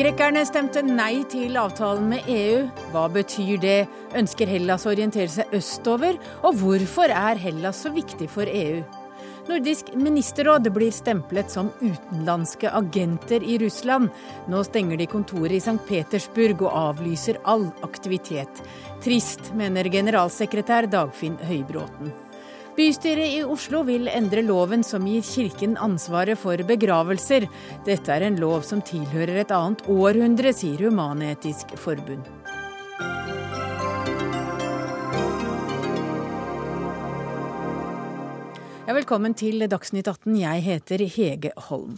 Grekerne stemte nei til avtalen med EU. Hva betyr det? Ønsker Hellas å orientere seg østover? Og hvorfor er Hellas så viktig for EU? Nordisk ministerråd blir stemplet som utenlandske agenter i Russland. Nå stenger de kontoret i St. Petersburg og avlyser all aktivitet. Trist, mener generalsekretær Dagfinn Høybråten. Bystyret i Oslo vil endre loven som gir Kirken ansvaret for begravelser. Dette er en lov som tilhører et annet århundre, sier Human-Etisk Forbund. Ja, velkommen til Dagsnytt 18. Jeg heter Hege Holm.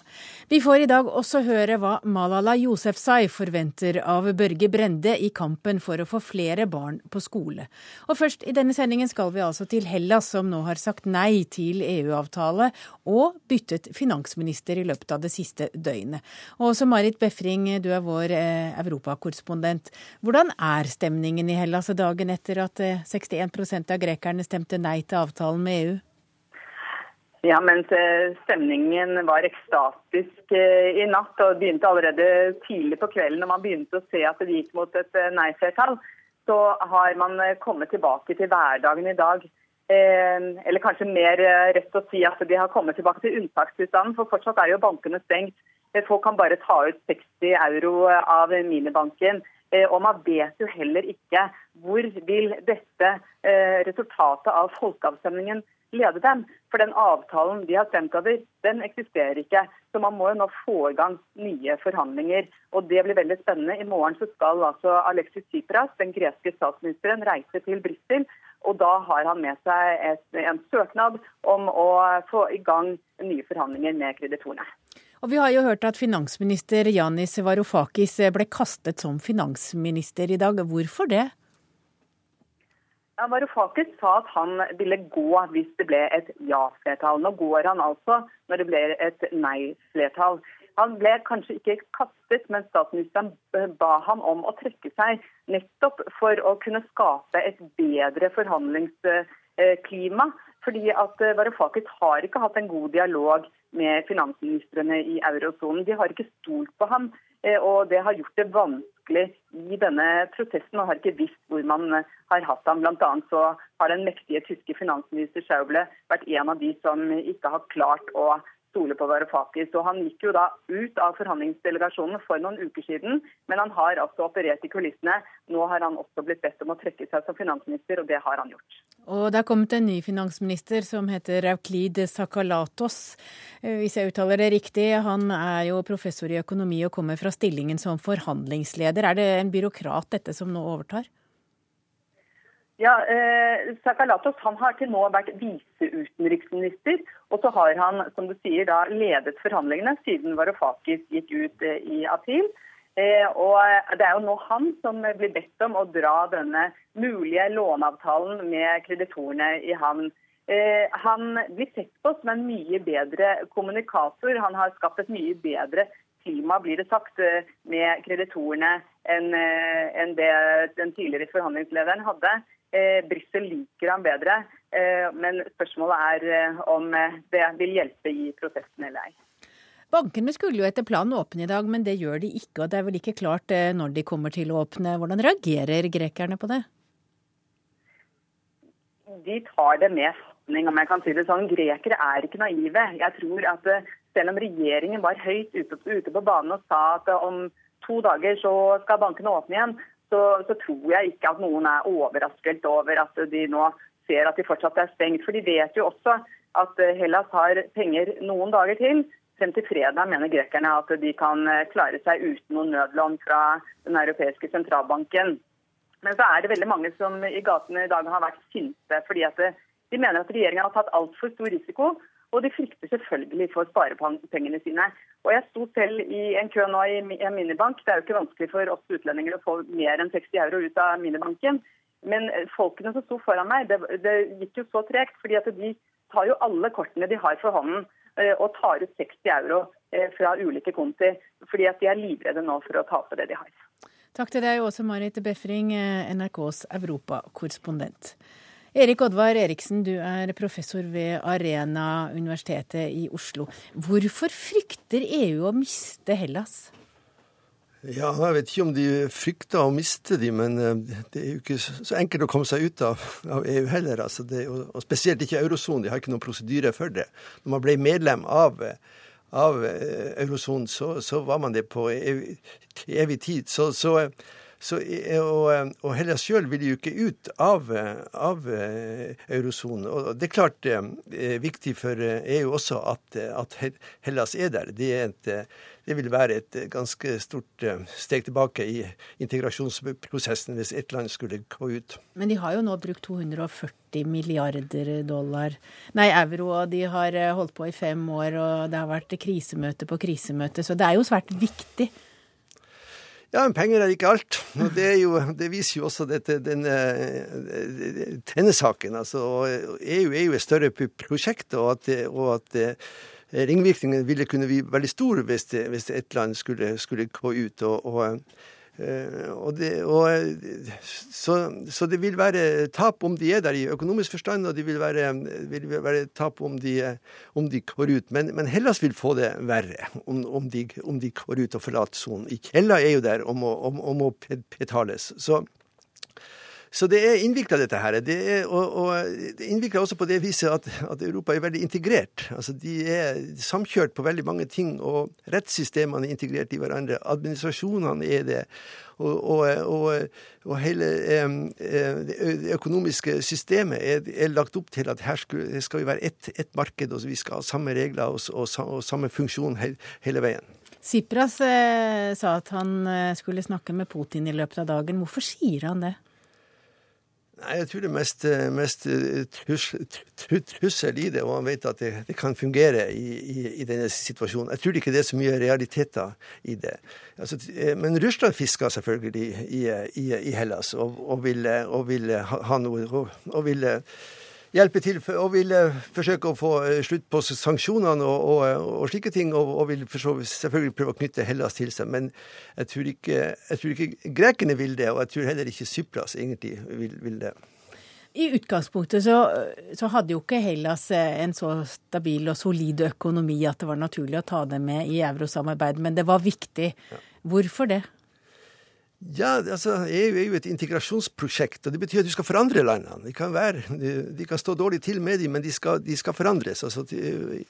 Vi får i dag også høre hva Malala Yousefzai forventer av Børge Brende i kampen for å få flere barn på skole. Og først i denne sendingen skal vi altså til Hellas, som nå har sagt nei til EU-avtale og byttet finansminister i løpet av det siste døgnet. Og også Marit Befring, du er vår eh, europakorrespondent. Hvordan er stemningen i Hellas dagen etter at eh, 61% av grekerne stemte nei til avtalen med EU? Ja, mens eh, stemningen var ekstatisk eh, i natt og begynte allerede tidlig på kvelden når man begynte å se at det gikk mot et eh, nei-flertall, så har man kommet tilbake til hverdagen i dag. Eller kanskje mer rett å si at de har kommet tilbake til unntakstilstanden, for fortsatt er jo bankene stengt. Folk kan bare ta ut 60 euro av minibanken. Og man vet jo heller ikke hvor vil dette resultatet av folkeavstemningen lede dem. For den avtalen de har stemt over, den eksisterer ikke. Så man må jo nå få i gang nye forhandlinger. Og det blir veldig spennende. I morgen så skal altså Alexis Tsipras, den greske statsministeren, reise til Brussel. Og da har han med seg et, en søknad om å få i gang nye forhandlinger med kreditorene. Og Vi har jo hørt at finansminister Janis Varoufakis ble kastet som finansminister i dag. Hvorfor det? Varoufakis sa at han ville gå hvis det ble et ja-flertall. Nå går han altså når det blir et nei-flertall. Han ble kanskje ikke kastet, men statsministeren ba ham om å trekke seg nettopp for å kunne skape et bedre forhandlingsklima. Fordi at Varoufakis har ikke hatt en god dialog med finansministrene i eurosonen. De har ikke stolt på ham, eh, og det har gjort det vanskelig vanskelig i denne protesten og har ikke visst hvor man eh, har hatt ham. Blant annet så har den mektige tyske finansminister Schauble vært en av de som ikke har klart å stole på Varoufakis. Og han gikk jo da ut av forhandlingsdelegasjonen for noen uker siden, men han har altså operert i kulissene. Nå har han også blitt bedt om å trekke seg som finansminister, og det har han gjort. Og det er kommet en ny finansminister som heter Rauklid Sakalatos, eh, hvis jeg uttaler det riktig. Han er jo professor i økonomi og kommer fra stillingen som forhandlingsleder. Er det en byråkrat dette som nå overtar? Ja, eh, Sakalatos han har til nå vært viseutenriksminister. Og så har han som du sier, da, ledet forhandlingene siden Varoufakis gikk ut eh, i april. Eh, og Det er jo nå han som blir bedt om å dra denne mulige låneavtalen med kreditorene i havn. Eh, han blir sett på som en mye bedre kommunikator. Han har skapt et mye bedre klima blir det sagt, eh, med kreditorene enn det den tidligere forhandlingslederen hadde. Brussel liker ham bedre, men spørsmålet er om det vil hjelpe i prosessen eller ei. Bankene skulle jo etter planen åpne i dag, men det gjør de ikke. Og det er vel ikke klart eh, når de kommer til å åpne. Hvordan reagerer grekerne på det? De tar det med fatning, om jeg kan si det sånn. Grekere er ikke naive. Jeg tror at eh, selv om regjeringen var høyt ute, ute på banen og sa at eh, om to dager så skal bankene åpne igjen, så, så tror jeg ikke at noen er overrasket over at de nå ser at de fortsatt er stengt. For de vet jo også at Hellas har penger noen dager til. Frem til fredag mener grekerne at de kan eh, klare seg uten noen nødlån fra Den europeiske sentralbanken. Men så er det veldig mange som i gatene i dag har vært sinte fordi at eh, de mener at regjeringen har tatt altfor stor risiko. Og de frykter selvfølgelig for sparepengene sine. Og Jeg sto selv i en kø nå i en minibank. Det er jo ikke vanskelig for oss utlendinger å få mer enn 60 euro ut av minibanken. Men eh, folkene som sto foran meg, det, det gikk jo så tregt. fordi at de tar jo alle kortene de har for hånden. Eh, og tar ut 60 euro eh, fra ulike konti. Fordi at de er livredde nå for å tape det de har. Takk til deg også, Marit Befring, NRKs europakorrespondent. Erik Oddvar Eriksen, du er professor ved Arena universitetet i Oslo. Hvorfor frykter EU å miste Hellas? Ja, Jeg vet ikke om de frykter å miste de, men eh, det er jo ikke så enkelt å komme seg ut av, av EU heller. Altså det, og spesielt ikke eurosonen. De har ikke noen prosedyre for det. Når man ble medlem av, av eh, eurosonen, så, så, var man det på evig, evig tid. Så, så, så, og, og Hellas sjøl vil jo ikke ut av, av eh, eurosonen. Og det er klart er viktig for EU også at, at Hellas er der. Det er et det vil være et eh, ganske stort eh, steg tilbake i integrasjonsprosessen hvis ett land skulle gå ut. Men de har jo nå brukt 240 milliarder dollar, nei euro, og de har eh, holdt på i fem år, og det har vært krisemøte på krisemøte, så det er jo svært viktig. Ja, men penger er ikke alt. Og det, jo, det viser jo også dette, denne, denne saken. Altså, EU er jo et større prosjekt, og at, og at ringvirkningene ville kunne bli veldig store hvis, hvis et land skulle, skulle gå ut. og, og eh, og det, og, så, så, det vil være tap om de er der i økonomisk forstand, og det vil være, vil være tap om de, om de, går ut. Men, men, Hellas vil få det verre om, om, de, om de, går ut og forlater sonen. Hellas er jo der om å, om, om betales. Så så det er innvikla, dette her. Det er, og, og innvikla også på det viset at, at, Europa er veldig integrert. Altså De er samkjørt på veldig mange ting, og rettssystemene er integrert i hverandre. Administrasjonene er det. Og, og, og hele eh, det økonomiske systemet er, er, lagt opp til at her skal, skal vi være ett et marked, og vi skal ha samme regler og, samme funksjon hele, hele veien. Sipras eh, sa at han eh, skulle snakke med Putin i løpet av dagen. Hvorfor sier han det? Nei, Jeg tror det mest, mest trussel, trussel i det, og han vet at det, det kan fungere i, i, i, denne situasjonen. Jeg tror ikke det er så mye realiteter i det. Altså, eh, men Russland fisker selvfølgelig i, i Hellas og, og, vil, og, vil, ha noe og, vil hjelpe til og vil forsøke å få eh, slutt på sanksjonene og, og, og slike ting, og, og vil selvfølgelig prøve å knytte Hellas til seg. Men jeg tror ikke, jeg tror ikke grekerne vil det, og jeg tror heller ikke Sypras egentlig vil, vil det. I utgangspunktet så, så, hadde jo ikke Hellas eh, en så stabil og solid økonomi at det var naturlig å ta det med i eurosamarbeidet, men det var viktig. Hvorfor det? Ja, altså EU er jo et integrasjonsprosjekt, og det betyr at du skal forandre landene. De kan, være, de kan stå dårlig til med dem, men de skal, de skal forandres. Altså,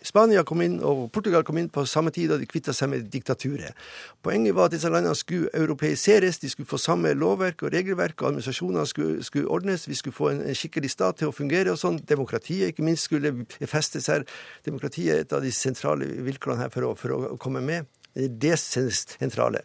Spania kom inn, og Portugal kom inn på samme tid, og de kvitta seg med diktaturet. Poenget var at disse landene skulle europeiseres, de skulle få samme lovverk og regelverk, og administrasjoner skulle, skulle ordnes, vi skulle få en, en, skikkelig stat til å fungere og sånn. Demokratiet ikke minst skulle festes her. Demokratiet er et av de sentrale vilkårene her for å, for å komme med. Det det sentrale.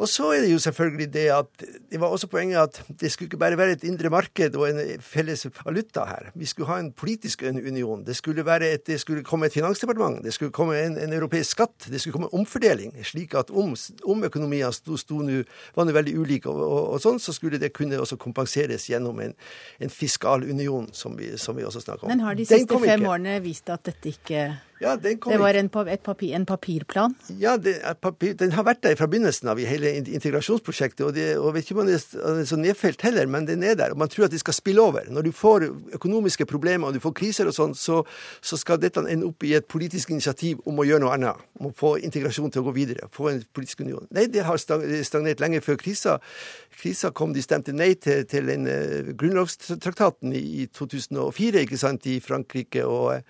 Og så er det jo selvfølgelig det at det var også poenget at det skulle ikke bare være et indre marked og en felles valuta her. Vi skulle ha en politisk union. Det skulle, et, det skulle komme et finansdepartement. Det skulle komme en, en, europeisk skatt. Det skulle komme omfordeling. Slik at om, om økonomiene sto, sto nu, var nå veldig ulike, og, og, og, sånn, så skulle det kunne også kompenseres gjennom en, en fiskal union, som vi, som vi også snakker om. Men har de siste fem årene vist at dette ikke ja, det var en, papir, en, papirplan? Ja, papir, den har vært der fra begynnelsen av i hele integrasjonsprosjektet. Og, det, og vet ikke om den er så nedfelt heller, men den er der. Og man tror at det skal spille over. Når du får økonomiske problemer og du får kriser og sånn, så, så, skal dette ende opp i et politisk initiativ om å gjøre noe annet. Om å få integrasjon til å gå videre. Få en politisk union. Nei, det har stagnert lenge før krisa. Krisa kom, de stemte nei til, til en, uh, grunnlovstraktaten i, i 2004, ikke sant, i Frankrike. og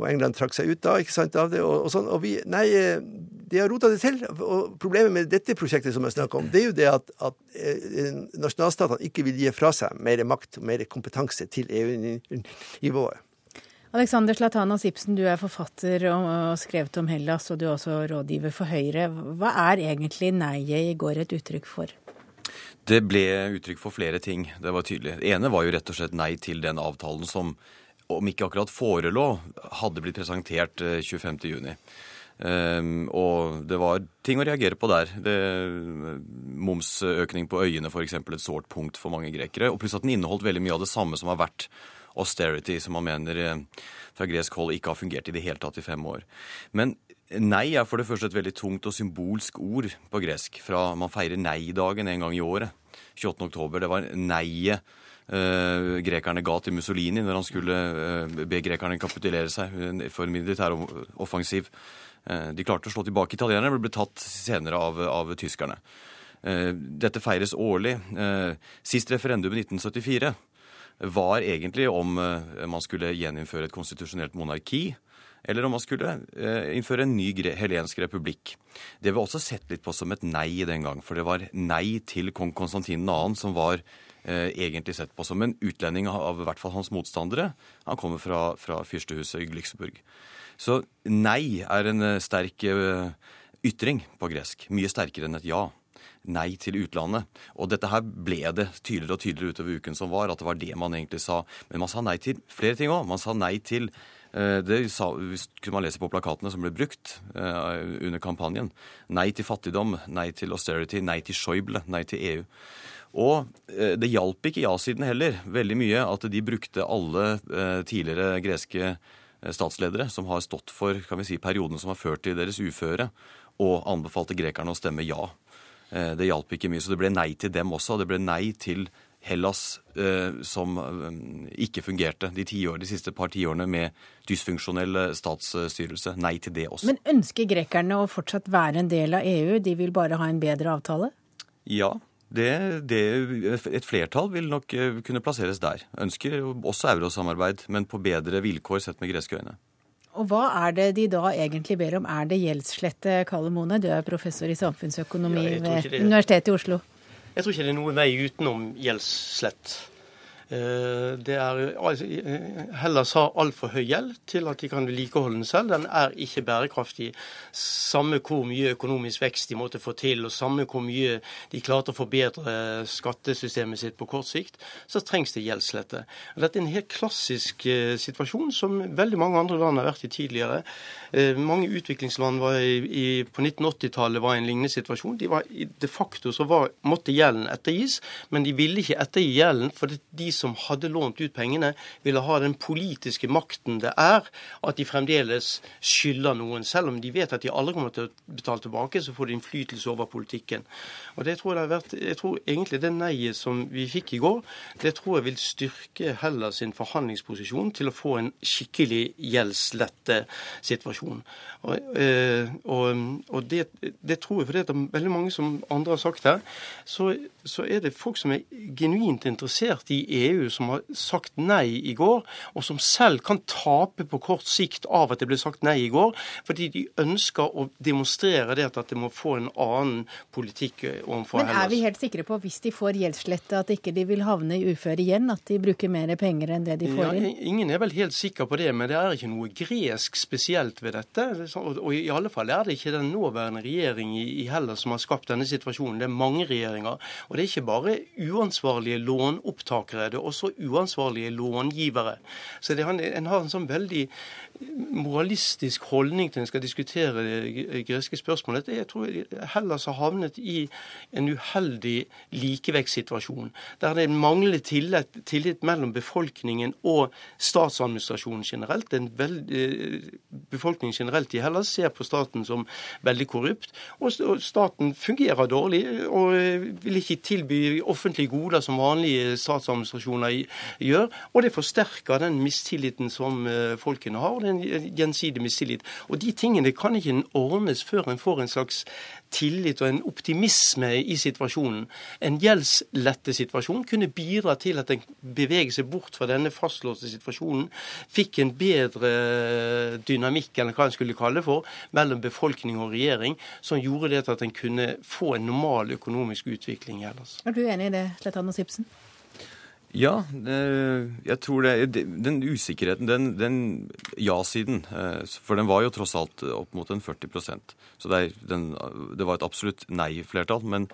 og England trakk seg ut da ikke sant, av det. og, og sånn, og vi, Nei, eh, de har rota det til. og Problemet med dette prosjektet som jeg snakker om, det er jo det at, at eh, nasjonalstatene ikke vil gi fra seg mer makt og mer kompetanse til EU-nivået. Alexander Slatana Sipsen, du er forfatter og skrevet om Hellas, og du er også rådgiver for Høyre. Hva er egentlig nei-et i går et uttrykk for? Det ble uttrykk for flere ting. Det var tydelig. Det ene var jo rett og slett nei til den avtalen som om ikke akkurat forelå, hadde blitt presentert 25.6. Um, ehm, og det var ting å reagere på der. Det, momsøkning på øyene f.eks. et sårt punkt for mange grekere. Og pluss at den inneholdt veldig mye av det samme som har vært austerity, som man mener eh, fra gresk hold ikke har fungert i det hele tatt i fem år. Men nei er for det første et veldig tungt og symbolsk ord på gresk. Fra man feirer nei-dagen en gang i året. 28. oktober. Det var neiet eh, grekerne ga til Mussolini når han skulle eh, be grekerne kapitulere seg for en militær offensiv. Eh, de klarte å slå tilbake italienerne, men ble tatt senere av, av tyskerne. Eh, dette feires årlig. Eh, sist referendum i 1974 var egentlig om man skulle gjeninnføre et konstitusjonelt monarki eller om man skulle innføre en ny helensk republikk. Det var også sett litt på som et nei den gang, for det var nei til kong Konstantin 2., som var eh, egentlig sett på som en utlending av, i hvert fall hans motstandere. Han kommer fra, fra fyrstehuset i Glücksburg. Så nei er en eh, sterk eh, ytring på gresk. Mye sterkere enn et ja. Nei til utlandet. Og dette her ble det tydeligere og tydeligere utover uken som var, at det var det man egentlig sa. Men man sa nei til flere ting òg. Man sa nei til eh, det sa, kunne man lese på plakatene som ble brukt under kampanjen. Nei til fattigdom, nei til austerity, nei til Schäuble, nei til EU. Og det hjalp ikke ja-siden heller veldig mye at de brukte alle tidligere greske Eh, statsledere som har stått for kan vi si, perioden som har ført til deres uføre, og anbefalte grekerne å stemme ja. Eh, det hjalp ikke mye, så det ble nei til dem også. Det ble nei til Hellas eh, som ikke fungerte de, år, de siste par tiårene med dysfunksjonell statsstyrelse. Nei til det også. Men ønsker grekerne å fortsatt være en del av EU? De vil bare ha en bedre avtale? Ja, det, det, et flertall vil nok eh, kunne plasseres der. Ønsker også eurosamarbeid, men på bedre vilkår sett med greske øyne. Og Hva er det de da egentlig ber om? Er det gjeldsslette, Kalle Mone? Du er professor i samfunnsøkonomi ja, ved Universitetet i Oslo. Jeg tror ikke det er noen vei utenom gjeldsslett. Eh, det er, altså, Hellas har altfor høy gjeld til at de kan vedlikeholde den selv. Den er ikke bærekraftig. Samme hvor mye økonomisk vekst de måtte få til, og samme hvor mye de klarte å forbedre skattesystemet sitt på kort sikt, så trengs det gjeldslette. Dette er en helt klassisk eh, situasjon som veldig mange andre land har vært i tidligere. Eh, mange utviklingsland i, i, på 1980-tallet var i en lignende situasjon. De var, de facto så var, måtte gjelden ettergis, men de ville ikke ettergi gjelden. for de som hadde lånt ut pengene, ville ha den politiske makten det er at de fremdeles skylder noen. Selv om de vet at de aldri kommer til å betale tilbake, så får de innflytelse over politikken. Og det tror Jeg, har vært, jeg tror egentlig det neiet som vi fikk i går, det tror jeg vil styrke Hellas sin forhandlingsposisjon til å få en skikkelig gjeldslette situasjon. Og, eh, og, og det, det, tror jeg, for det er veldig mange som andre har sagt her, så, så er det folk som er genuint interessert i EU som har sagt nei i går, og som selv kan tape på kort sikt av at det ble sagt nei i går, fordi de ønsker å demonstrere det at det må få en annen politikk overfor Hellas. Men er vi helt sikre på, hvis de får gjeldslette, at ikke de vil havne i uføre igjen? At de bruker mer penger enn det de får inn? Ja, ingen er vel helt sikker på det, men det er ikke noe gresk spesielt ved dette. Og i alle fall er det ikke den nåværende regjering i Hellas som har skapt denne situasjonen. Det er mange regjeringer. Og det er ikke bare uansvarlige lånopptakere det er også uansvarlige långivere. Så det, en har en sånn veldig moralistisk holdning til en skal diskutere det greske spørsmålet. Jeg tror Hellas har havnet i en uheldig likevektssituasjon, der det mangler tillit, tillit mellom befolkningen og statsadministrasjonen generelt. Veld, befolkningen generelt i Hellas ser på staten som veldig korrupt, og staten fungerer dårlig og vil ikke tilby offentlige goder som vanlige statsadministrasjoner gjør. Og det forsterker den mistilliten som eh, folkene har, og den gjensidige mistillit. Og de tingene kan ikke ordnes før en får en slags tillit og en optimisme i situasjonen. En gjeldslette situasjon kunne bidra til at en beveger seg bort fra denne fastlåste situasjonen, fikk en bedre dynamikk, eller hva en skulle kalle det for, mellom befolkning og regjering, som gjorde det til at en kunne få en normal økonomisk utvikling ellers. Er du enig i det, Slettan og Sipsen? Ja, jeg tror det Den usikkerheten, den, den ja-siden eh, For den var jo tross alt opp mot en 40% Så det, den, det var et absolutt nei-flertall. Men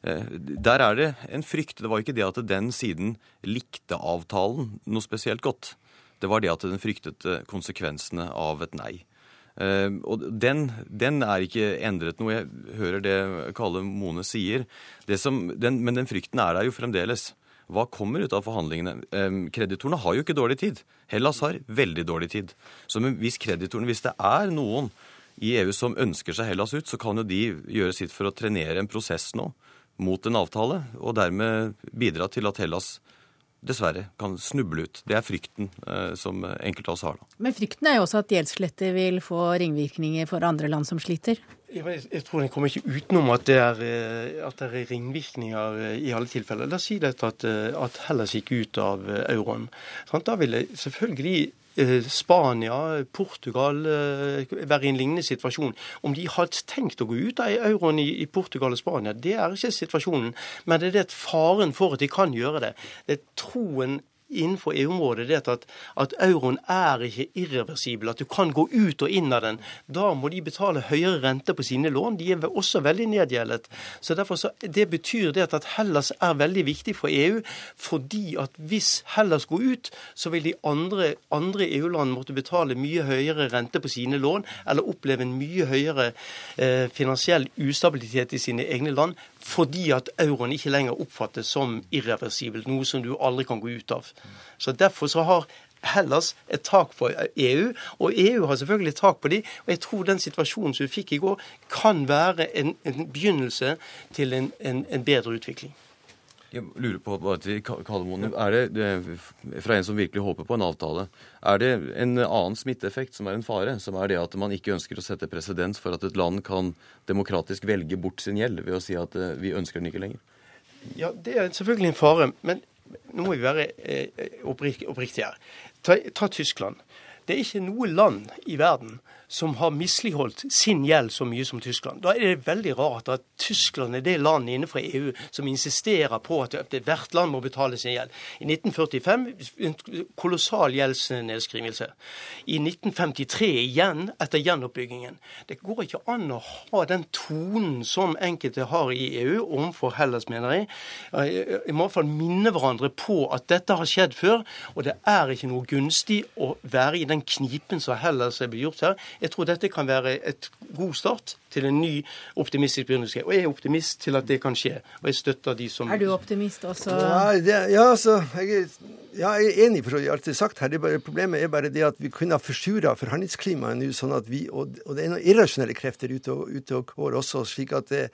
eh, der er det en frykt. Det var ikke det at den siden likte avtalen noe spesielt godt. Det var det at den fryktet eh, konsekvensene av et nei. Og den, den, er ikke endret noe. Jeg hører det Kalle Mone sier. Som, den, men den frykten er der jo fremdeles. Hva kommer ut av forhandlingene? Kreditorene har jo ikke dårlig tid. Hellas har veldig dårlig tid. Så hvis kreditorene, hvis det er noen i EU som ønsker seg Hellas ut, så kan jo de gjøre sitt for å trenere en prosess nå mot en avtale, og dermed bidra til at Hellas dessverre kan snuble ut. Det er frykten eh, som enkelte av oss har. da. Men frykten er jo også at gjeldsslettet vil få ringvirkninger for andre land som sliter? Jeg, jeg tror en kommer ikke utenom at det, er, eh, at det er ringvirkninger eh, i alle tilfeller. La oss si dette at, eh, at Hellas gikk ut av euroen. Da ville selvfølgelig Spania, Portugal være i en lignende situasjon. Om de hadde tenkt å gå ut av euroen i, Portugal og Spania, det er ikke situasjonen. Men det er det faren for at de kan gjøre det. Det er troen innenfor EU-området det at, at euroen er ikke irreversibel, at du kan gå ut og inn av den. Da må de betale høyere rente på sine lån. De er også veldig nedgjeldet. Så derfor så, Det betyr det at Hellas er veldig viktig for EU, fordi at hvis Hellas går ut, så vil de andre, andre EU-land måtte betale mye høyere rente på sine lån, eller oppleve en mye høyere eh, finansiell ustabilitet i sine egne land fordi at euroen ikke lenger oppfattes som irreversibelt, noe som du aldri kan gå ut av. Så Derfor så har Hellas et tak på EU, og EU har selvfølgelig et tak på de, og jeg tror den situasjonen som vi fikk i går, kan være en, en begynnelse til en, en, en bedre utvikling. Jeg lurer på, bare til Kallemoen, er det, Fra en som virkelig håper på en avtale, er det en annen smitteeffekt som er en fare? Som er det at man ikke ønsker å sette presedens for at et land kan demokratisk velge bort sin gjeld ved å si at eh, vi ønsker den ikke lenger? Ja, Det er selvfølgelig en fare. Men nå må vi være eh, oppriktige her. Ta, ta Tyskland. Det er ikke noe land i verden som har misligholdt sin gjeld så mye som Tyskland. Da er det veldig rart at Tyskland er det landet innenfor EU som insisterer på at hvert land må betale sin gjeld. I 1945 en kolossal gjeldsnedskrivelse. I 1953 igjen, etter gjenoppbyggingen. Det går ikke an å ha den tonen som enkelte har i EU overfor Hellas, mener jeg. Må i hvert fall minne hverandre på at dette har skjedd før, og det er ikke noe gunstig å være i den knipen som Hellas er blitt gjort her. Jeg tror dette kan være et god start til en ny optimistisk begynnelse. Og jeg er optimist til at det kan skje. Og jeg støtter de som Er du optimist også? Nei, det, ja altså, jeg er, ja, jeg er enig for alt det er sagt her. Det er bare, problemet er bare det at vi kunne ha forsura forhandlingsklimaet nå, sånn at vi, og, og, det er noen irrasjonelle krefter ute og, ute og går også, slik at det,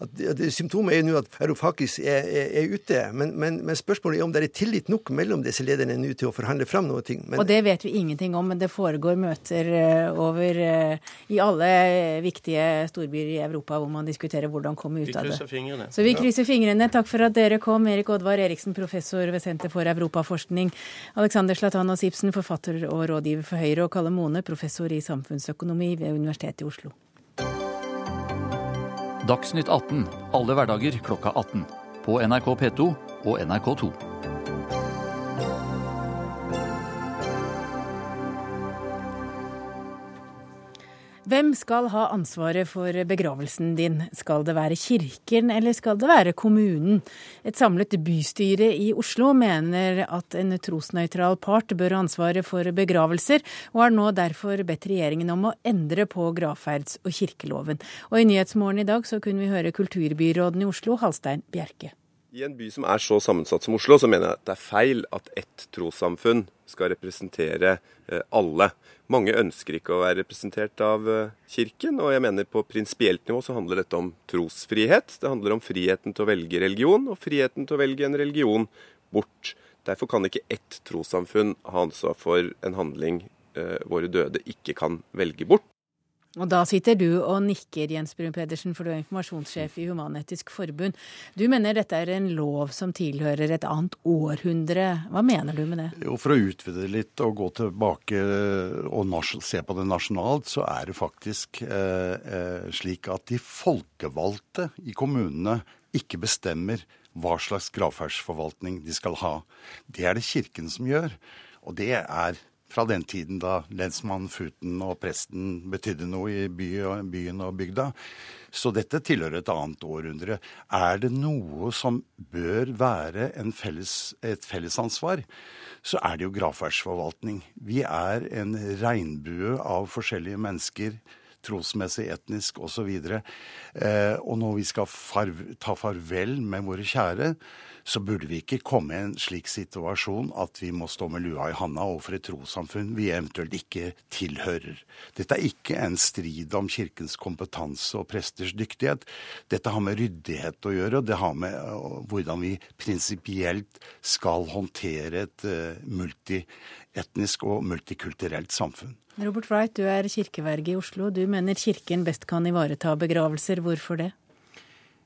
at det, Symptomet er jo nå at Varoufakis er, er, er, ute. Men, men, men, spørsmålet er om det er tillit nok mellom disse lederne nå til å forhandle fram noe. Men, og det vet vi ingenting om, men det foregår møter eh, over eh, i alle viktige storbyer i Europa hvor man diskuterer hvordan komme ut av det. Fingrene. Så vi krysser fingrene. Takk for at dere kom, Erik Oddvar Eriksen, professor ved Senter for europaforskning, Alexander Slatanos Ibsen, forfatter og rådgiver for Høyre, og Kalle Mone, professor i samfunnsøkonomi ved Universitetet i Oslo. Dagsnytt 18 alle hverdager klokka 18. På NRK P2 og NRK2. Hvem skal ha ansvaret for begravelsen din? Skal det være kirken, eller skal det være kommunen? Et samlet bystyre i Oslo mener at en trosnøytral part bør ha ansvaret for begravelser, og har nå derfor bedt regjeringen om å endre på gravferds- og kirkeloven. Og i Nyhetsmorgen i dag så kunne vi høre kulturbyråden i Oslo, Halstein Bjerke. I en by som er så sammensatt som Oslo, så mener jeg at det er feil at ett trossamfunn skal representere eh, alle. Mange ønsker ikke å være representert av eh, Kirken, og jeg mener på prinsipielt nivå så handler dette om trosfrihet. Det handler om friheten til å velge religion, og friheten til å velge en religion bort. Derfor kan ikke ett trossamfunn ha ansvar for en handling eh, våre døde ikke kan velge bort. Og da sitter du og nikker, Jens Brun Pedersen, for du er informasjonssjef i Human-Etisk Forbund. Du mener dette er en lov som tilhører et annet århundre. Hva mener du med det? Jo, For å utvide det litt og gå tilbake og se på det nasjonalt, så er det faktisk eh, eh, slik at de folkevalgte i kommunene ikke bestemmer hva slags gravferdsforvaltning de skal ha. Det er det Kirken som gjør. Og det er fra den tiden da lensmann, futen og presten betydde noe i by byen og bygda. Så dette tilhører et annet århundre. Er det noe som bør være felles, et fellesansvar, så er det jo gravferdsforvaltning. Vi er en regnbue av forskjellige mennesker trosmessig, etnisk osv. Eh, og når vi skal farv ta farvel med våre kjære, så burde vi ikke komme i en slik situasjon at vi må stå med lua i handa overfor et trossamfunn vi eventuelt ikke tilhører. Dette er ikke en strid om Kirkens kompetanse og presters dyktighet. Dette har med ryddighet å gjøre, og det har med uh, hvordan vi prinsipielt skal håndtere et uh, multietnisk og multikulturelt samfunn. Robert Wright, du er kirkeverge i Oslo. Du mener Kirken best kan ivareta begravelser. Hvorfor det?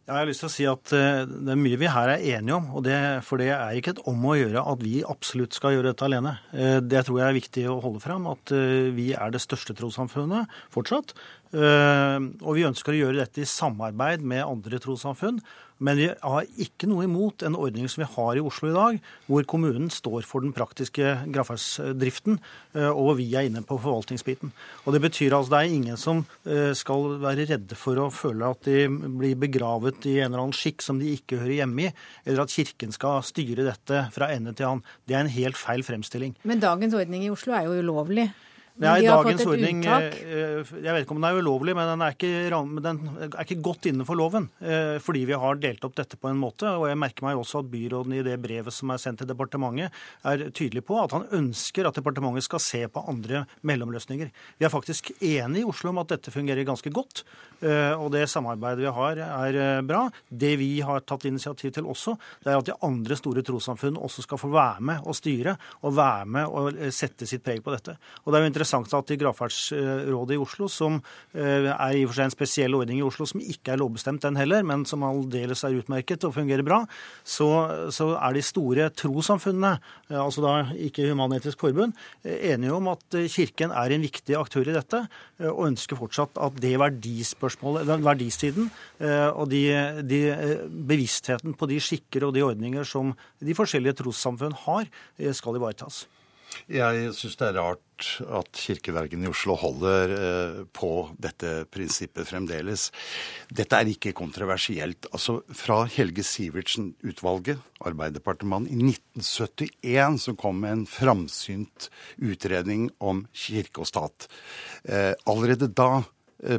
Jeg har lyst til å si at eh, Det er mye vi her er enige om. det, For det er ikke et om å gjøre at vi absolutt skal gjøre dette alene. Eh, det tror jeg er viktig å holde fram. At eh, vi er det største trossamfunnet fortsatt. Og vi ønsker å gjøre dette i samarbeid med andre trossamfunn. Men vi har ikke noe imot en ordning som vi har i Oslo i dag, hvor kommunen står for den praktiske gravferdsdriften, eh, og vi er inne på forvaltningsbiten. Og Det betyr altså det er ingen som eh, skal være redde for å føle at de blir begravet i en eller annen skikk som de ikke hører hjemme i, eller at Kirken skal styre dette fra ende til annen. Det er en helt feil fremstilling. Men dagens ordning i Oslo er jo ulovlig. Nei, de har dagens ordning. Eh, jeg vet ikke om den er ulovlig, men den er ikke, den er ikke godt innenfor loven. Eh, fordi vi har delt opp dette på en måte. Og jeg merker meg også at byråden i det brevet som er sendt til departementet, er tydelig på at han ønsker at departementet skal se på andre mellomløsninger. Vi er faktisk enige i Oslo om at dette fungerer ganske godt. Eh, og det samarbeidet vi har, er bra. Det vi har tatt initiativ til også, det er at de andre store trossamfunn også skal få være med og styre, og være med og sette sitt preg på dette. Og det er jo interessant at i Gravferdsrådet i Oslo, som eh, er i og for seg en spesiell ordning i Oslo, som ikke er lovbestemt den heller, men som aldeles er utmerket og fungerer bra, så, så er de store trossamfunnene, eh, altså da ikke Human-Etisk Forbund, eh, enige om at Kirken er en viktig aktør i dette, og ønsker fortsatt at det verdispørsmålet, den verdistiden og de, de, bevisstheten på de skikker og de ordninger som de forskjellige trossamfunn har, skal ivaretas. Jeg syns det er rart at kirkevergen i Oslo holder eh, på dette prinsippet fremdeles. Dette er ikke kontroversielt. Altså, Fra Helge Sivertsen-utvalget, Arbeiderdepartementet, i 1971, som kom med en framsynt utredning om kirke og stat. Eh, allerede da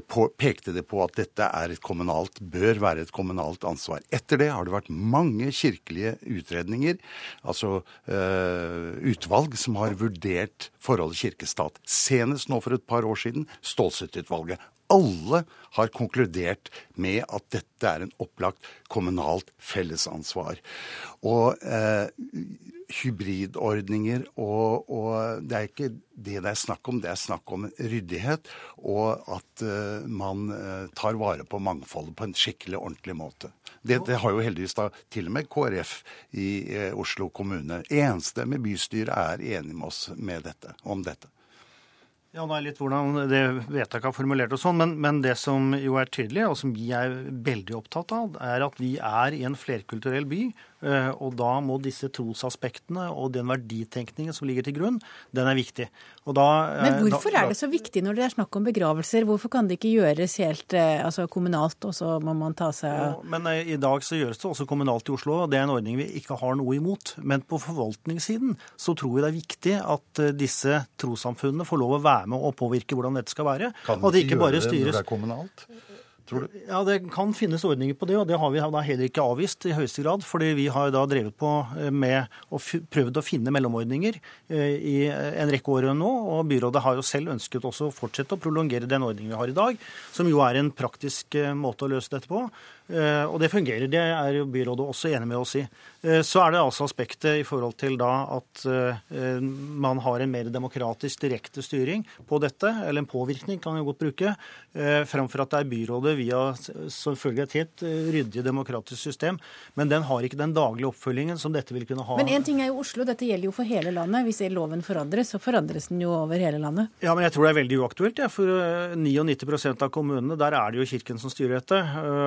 på, pekte det på at dette er et kommunalt, bør være et kommunalt ansvar. Etter det har det vært mange kirkelige utredninger, altså uh, utvalg, som har vurdert forholdet kirke-stat. Senest nå for et par år siden Stålsett-utvalget. Alle har konkludert med at dette er en opplagt kommunalt fellesansvar. Og eh, hybridordninger, og, og, det er ikke det det er snakk om. Det er snakk om ryddighet, og at eh, man uh, tar vare på mangfoldet på en skikkelig, ordentlig måte. Det, det har jo heldigvis da til og med KrF i eh, Oslo kommune. Enstemmig bystyre er enig med oss med dette, om dette. Ja, det er litt hvordan det vedtaket er formulert og sånn, men, men, det som jo er tydelig, og som vi er veldig opptatt av, er at vi er i en flerkulturell by. Eh, og da må disse trosaspektene og den verditenkningen som ligger til grunn, den er viktig. Da, Men hvorfor da, er det så viktig når det er snakk om begravelser? Hvorfor kan det ikke gjøres helt eh, altså kommunalt, og så må man ta seg ja, Men eh, i dag så gjøres det også kommunalt i Oslo, og det er en ordning vi ikke har noe imot. Men på forvaltningssiden så tror vi det er viktig at disse trossamfunnene får lov å være med og påvirke hvordan dette skal være. Kan de ikke gjøre det når det er kommunalt? Tror du? Ja, Det kan finnes ordninger på det, og det har vi da heller ikke avvist i høyeste grad. Fordi vi har da drevet på eh, med og prøvd å finne mellomordninger eh, i en rekke år nå. Og byrådet har jo selv ønsket også å fortsette å prolongere den ordningen vi har i dag, som jo er en praktisk eh, måte å løse dette på. Og det fungerer. Det er jo byrådet også enig med oss i. Eh, så er det altså aspektet i forhold til da at eh, man har en mer demokratisk direkte styring på dette, eller en påvirkning kan vi godt bruke, eh, framfor at det er byrådet via selvfølgelig et helt ryddig demokratisk system. Men den har ikke den daglige oppfølgingen som dette vil kunne ha. Men én ting er jo Oslo, dette gjelder jo for hele landet. Hvis loven forandres, så forandres den jo over hele landet. Ja, men jeg tror det er veldig uaktuelt, ja, for 99% av kommunene, der er det jo Kirken som styrer dette.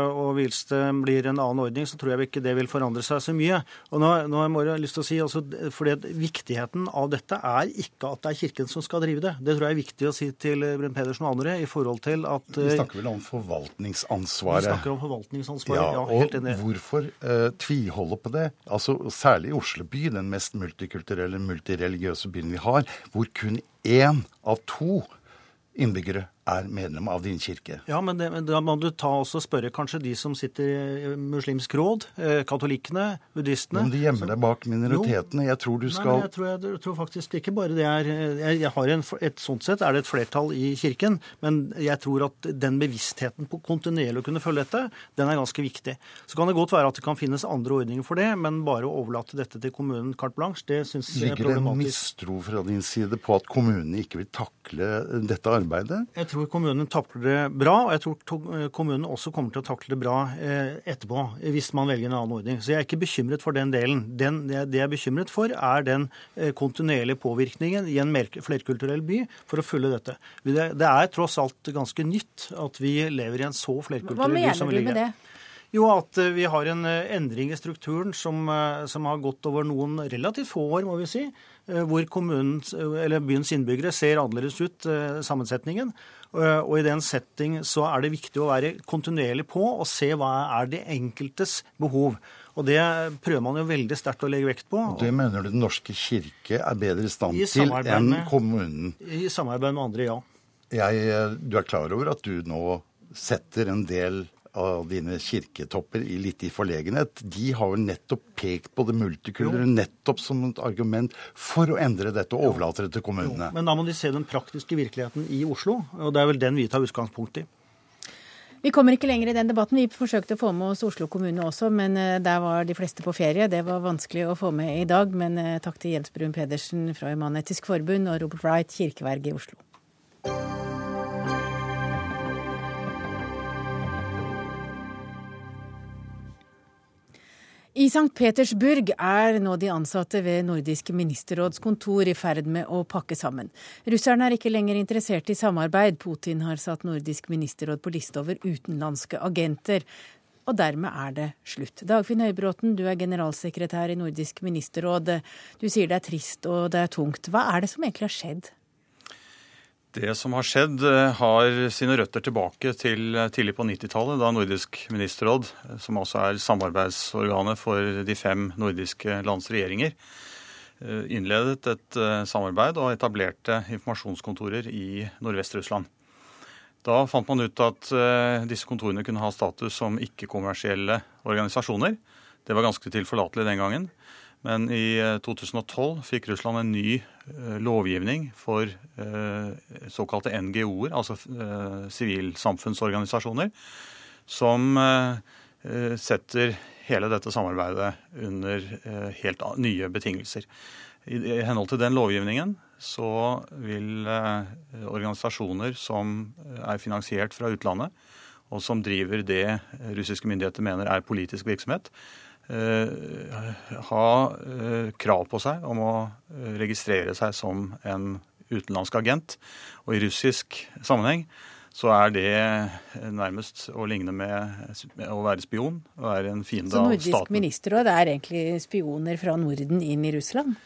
Og hvis det blir en annen ordning, så tror jeg ikke det vil forandre seg så mye. Og nå, nå har jeg lyst til å si, altså, fordi Viktigheten av dette er ikke at det er Kirken som skal drive det. Det tror jeg er viktig å si til Brun Pedersen og andre. i forhold til at... Vi eh, snakker vel om forvaltningsansvaret? Vi snakker om forvaltningsansvaret, ja. ja helt enig. Og hvorfor uh, tviholde på det? Altså, Særlig i Oslo by, den mest multikulturelle, multireligiøse byen vi har, hvor kun én av to innbyggere er medlem av din kirke. Ja, men, det, men da må du ta også spørre kanskje de som sitter i muslimsk råd, eh, katolikkene, buddhistene. Men de gjemmer deg bak minoritetene. Jeg tror du skal Nei, jeg tror, jeg, jeg tror faktisk ikke bare det er jeg, jeg har en, et, Sånn sett er det et flertall i kirken, men jeg tror at den bevisstheten på kontinuerlig å kunne følge dette, den er ganske viktig. Så kan det godt være at det kan finnes andre ordninger for det, men bare å overlate dette til kommunen carte blanche, det syns jeg er Ligger det en mistro fra din side på at kommunene ikke vil takle dette arbeidet? Jeg tror kommunen takler det bra, og jeg tror kommunen også kommer til å takle det bra eh, etterpå, hvis man velger en annen ordning. Så jeg er ikke bekymret for den delen. Den, det jeg er bekymret for, er den eh, kontinuerlige påvirkningen i en flerkulturell by for å følge dette. Det, er tross alt ganske nytt at vi lever i en så flerkulturell by som du vi ligger med i. det? Jo, at eh, vi har en eh, endring i strukturen som, eh, som har gått over noen relativt få år, må vi si. eh, Hvor eh, byens innbyggere ser annerledes ut, eh, sammensetningen. Eh, Og i den setting så er det viktig å være kontinuerlig på og se hva er det enkeltes behov. Og det prøver man jo veldig sterkt å legge vekt på. Det mener du Den norske kirke er bedre i stand I til enn kommunen? I samarbeid med andre, ja. Jeg, du er klar over at du nå setter en del av dine kirketopper i litt i forlegenhet. De har jo nettopp pekt på det multikulturelle nettopp som et argument for å endre dette og overlate det til kommunene. Men da må de se den praktiske virkeligheten i Oslo, og det er vel den vi tar utgangspunkt i. Vi kommer ikke lenger i den debatten. Vi forsøkte å få med oss Oslo kommune også, men eh, der var de fleste på ferie. Det var vanskelig å få med i dag, men eh, takk til Jens Brun Pedersen fra Human-Etisk Forbund og Robert Wright, kirkeverg i Oslo. I St. Petersburg er nå de ansatte ved Nordisk ministerråds kontor i ferd med å pakke sammen. Russerne er ikke lenger interessert i samarbeid. Putin har satt Nordisk ministerråd på liste over utenlandske agenter. Og dermed er det slutt. Dagfinn Høybråten, du er generalsekretær i Nordisk ministerråd. Du sier det er trist og det er tungt. Hva er det som egentlig har skjedd? Det som har skjedd, eh, har sine røtter tilbake til eh, tidlig på 90-tallet, da Nordisk ministerråd, eh, som også er samarbeidsorganet for de fem nordiske lands regjeringer, innledet et samarbeid og etablerte informasjonskontorer i Nordvest-Russland. Da fant man ut at disse kontorene kunne ha status som ikke-kommersielle organisasjoner. Det var ganske tilforlatelig den gangen. Men i eh, 2012 fikk Russland en ny eh, lovgivning for eh, såkalte NGO-er, altså eh, sivilsamfunnsorganisasjoner, som eh, eh, setter hele dette samarbeidet under eh, helt nye betingelser. I, henhold til den lovgivningen så vil eh, organisasjoner som er finansiert fra utlandet, og som driver det russiske myndigheter mener er politisk virksomhet, eh, ha eh, krav på seg om å eh, registrere seg som en utenlandsk agent. Og i russisk sammenheng så er det eh, nærmest å ligne med å være spion. Å være en fiende av staten. Så Nordisk ministerråd er egentlig spioner fra Norden inn i Russland?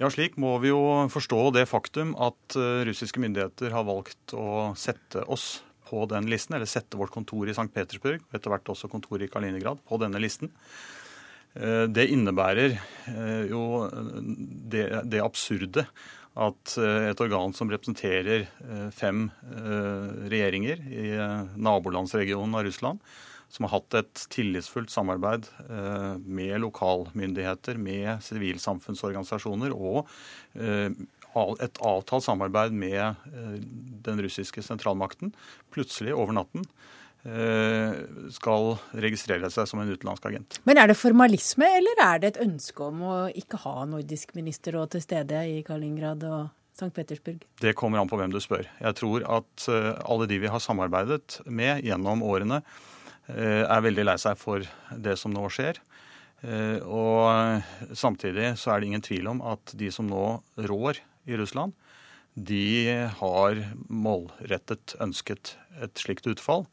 Ja, slik må vi jo forstå det faktum at eh, russiske myndigheter har valgt å sette oss på den listen, eller sette vårt kontor i St. Petersburg, og etter hvert også kontoret i Kaliningrad, på denne listen. Eh, Det innebærer eh, jo det, det absurde at eh, et organ som representerer fem regjeringer i nabolandsregionen av Russland, som har hatt et tillitsfullt samarbeid med lokalmyndigheter, med sivilsamfunnsorganisasjoner og et avtalt samarbeid med den russiske sentralmakten, plutselig over natten skal registrere seg som en utenlandsk agent. Men er det formalisme, eller er det et ønske om å ikke ha Nordisk ministerråd til stede i Kaliningrad og St. Petersburg? Det kommer an på hvem du spør. Jeg tror at eh, alle de vi har samarbeidet med gjennom årene, eh, er veldig lei seg for det som nå skjer. Eh, Og samtidig så er det ingen tvil om at de som nå rår i Russland, de har målrettet ønsket et slikt utfall.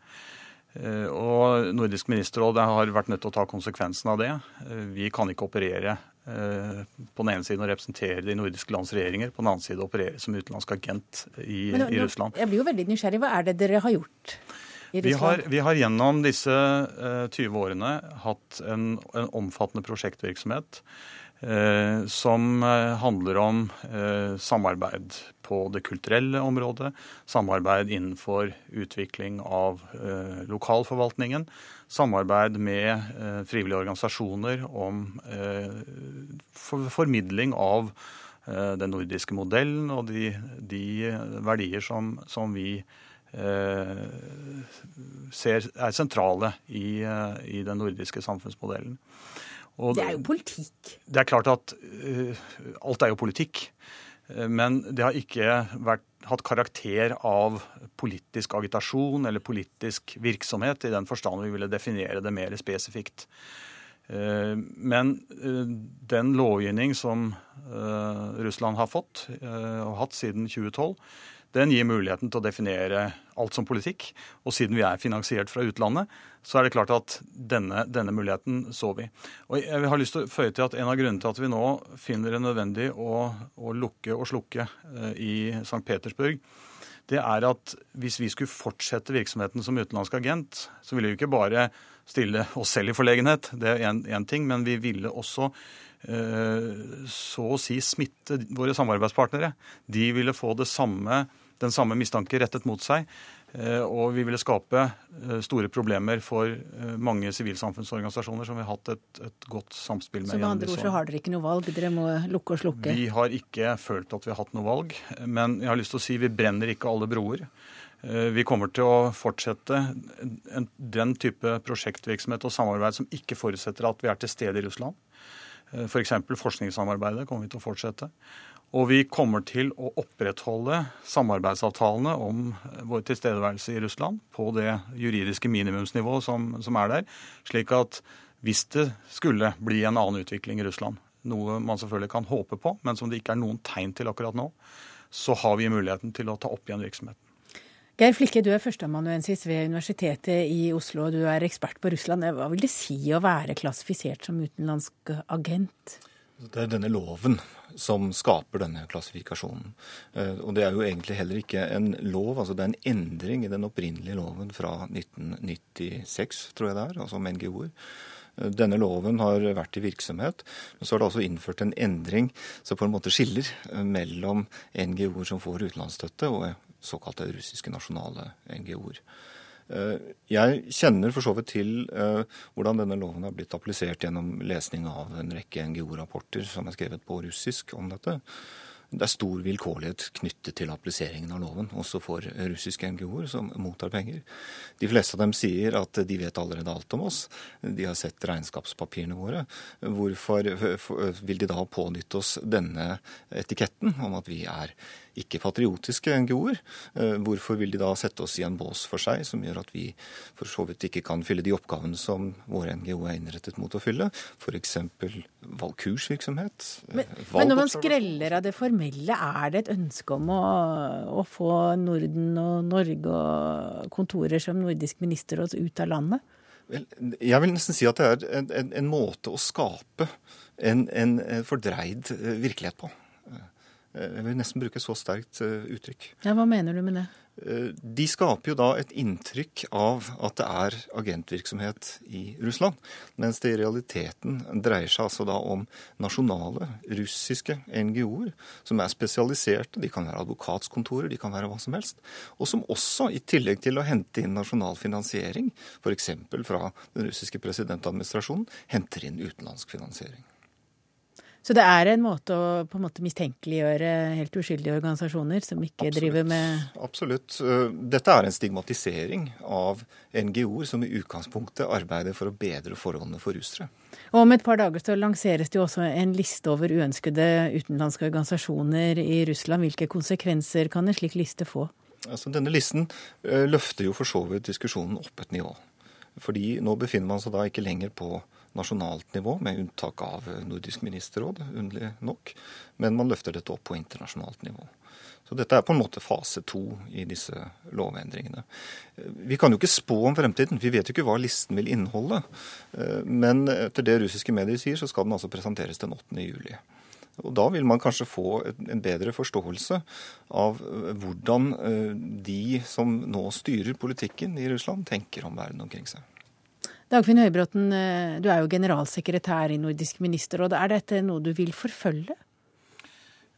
Eh, Og Nordisk ministerråd har vært nødt til å ta konsekvensen av det. Eh, Vi kan ikke operere eh, på den ene siden å representere de nordiske lands regjeringer, på den annen side operere som utenlandsk agent i, nå- i Russland. Jeg blir jo veldig nysgjerrig. Hva er det dere har gjort i Vi har, Russland? vi har gjennom disse eh, 20 årene hatt en, en omfattende prosjektvirksomhet som eh, handler om eh, samarbeid på det kulturelle området, samarbeid innenfor utvikling av lokalforvaltningen, samarbeid med frivillige organisasjoner om formidling av den nordiske modellen og de, de verdier som, som vi ser er sentrale i, i den nordiske samfunnsmodellen. Og det er jo politikk. Det er klart at uh, alt er jo politikk. Eh, men det har ikke vært, hatt karakter av politisk agitasjon eller politisk virksomhet, i den forstand vi ville definere det mer spesifikt. Uh, men den lovgivning som Russland har fått og hatt siden 2012, den gir muligheten til å definere alt som politikk. Og siden vi er finansiert fra utlandet, så er det klart at denne, denne muligheten så vi. Og jeg har lyst til å føye til at En av grunnene til at vi nå finner det nødvendig å, å lukke og slukke eh, i St. Petersburg, det er at hvis vi skulle fortsette virksomheten som utenlandsk agent, så ville vi ikke bare stille oss selv i forlegenhet, det er én ting, men vi ville også eh, så å si smitte våre samarbeidspartnere. De ville få det samme den samme mistanke rettet mot seg. Eh, og vi ville skape eh, store problemer for eh, mange sivilsamfunnsorganisasjoner som vi har hatt et, et godt samspill med. Så med andre ord så har dere ikke noe valg, dere må lukke og slukke? Vi har ikke følt at vi har hatt noe valg. Men jeg har lyst til å si vi brenner ikke alle broer. Vi kommer til å fortsette den type prosjektvirksomhet og samarbeid som ikke forutsetter at vi er til stede i Russland. F.eks. For forskningssamarbeidet kommer vi til å fortsette. Og vi kommer til å opprettholde samarbeidsavtalene om vår tilstedeværelse i Russland på det juridiske minimumsnivået som, som, er der. Slik at hvis det skulle bli en annen utvikling i Russland, noe man selvfølgelig kan håpe på, men som det ikke er noen tegn til akkurat nå, så har vi muligheten til å ta opp igjen virksomheten. Geir Flikke, du er førsteamanuensis ved Universitetet i Oslo, og du er ekspert på Russland. Hva vil det si å være klassifisert som utenlandsk agent? Det er denne loven som skaper denne klassifikasjonen. Eh, og det er jo egentlig heller ikke en lov, altså det er en endring i den opprinnelige loven fra 1996, tror jeg det er, altså om NGO-er. Eh, denne loven har vært i virksomhet, men så har det altså innført en endring som på en måte skiller eh, mellom NGO-er som får utenlandsstøtte, og såkalte russiske nasjonale NGO-er. Eh, jeg kjenner for så vidt til eh, hvordan denne loven har blitt applisert gjennom lesning av en rekke NGO-rapporter som er skrevet på russisk om dette. Det er stor vilkårlighet knyttet til appliseringen av loven, også for russiske NGO-er som mottar penger. De fleste av dem sier at de vet allerede alt om oss. De har sett regnskapspapirene våre. Hvorfor vil de da pånytte oss denne etiketten om at vi er ikke-patriotiske NGO-er. Eh, hvorfor vil de da sette oss i en bås for seg, som gjør at vi for så vidt ikke kan fylle de oppgavene som våre NGO er innrettet mot å fylle? F.eks. valgkursvirksomhet. Eh, men, men, når man skreller av det formelle, er det et ønske om å, å få Norden og Norge og kontorer som Nordisk ministerråd ut av landet? Vel, jeg vil nesten si at det er en, en, en måte å skape en, en fordreid eh, virkelighet på. Eh, jeg vil nesten bruke så sterkt eh, uttrykk. Ja, Hva mener du med det? Eh, de skaper jo da et inntrykk av at det er agentvirksomhet i Russland. Mens det i realiteten dreier seg altså da om nasjonale russiske NGO-er som er spesialiserte. De kan være advokatskontorer, de kan være hva som helst. Og som også, i tillegg til å hente inn nasjonal finansiering, f.eks. fra den russiske presidentadministrasjonen, henter inn utenlandsk finansiering. Så det er en måte å på en måte mistenkeliggjøre helt uskyldige organisasjoner som ikke Absolutt. driver med Absolutt. Eh, dette er en stigmatisering av NGO-er som i utgangspunktet arbeider for å bedre forholdene for russere. Og Om et par dager så lanseres det jo også en liste over uønskede utenlandske organisasjoner i Russland. Hvilke konsekvenser kan en slik liste få? Altså, denne listen eh, løfter jo for så vidt diskusjonen opp et nivå. Fordi nå befinner man seg da ikke lenger på nasjonalt nivå, med unntak av Nordisk ministerråd, underlig nok. Men man løfter dette opp på internasjonalt nivå. Så dette er på en måte fase to i disse lovendringene. Vi kan jo ikke spå om fremtiden. Vi vet jo ikke hva listen vil inneholde. Men etter det russiske medier sier, så skal den altså presenteres den 8. juli. Og Da vil man kanskje få en bedre forståelse av hvordan eh, de som nå styrer politikken i Russland, tenker om verden omkring seg. Dagfinn Høybråten, eh, du er jo generalsekretær i Nordisk ministerråd. Er dette noe du vil forfølge?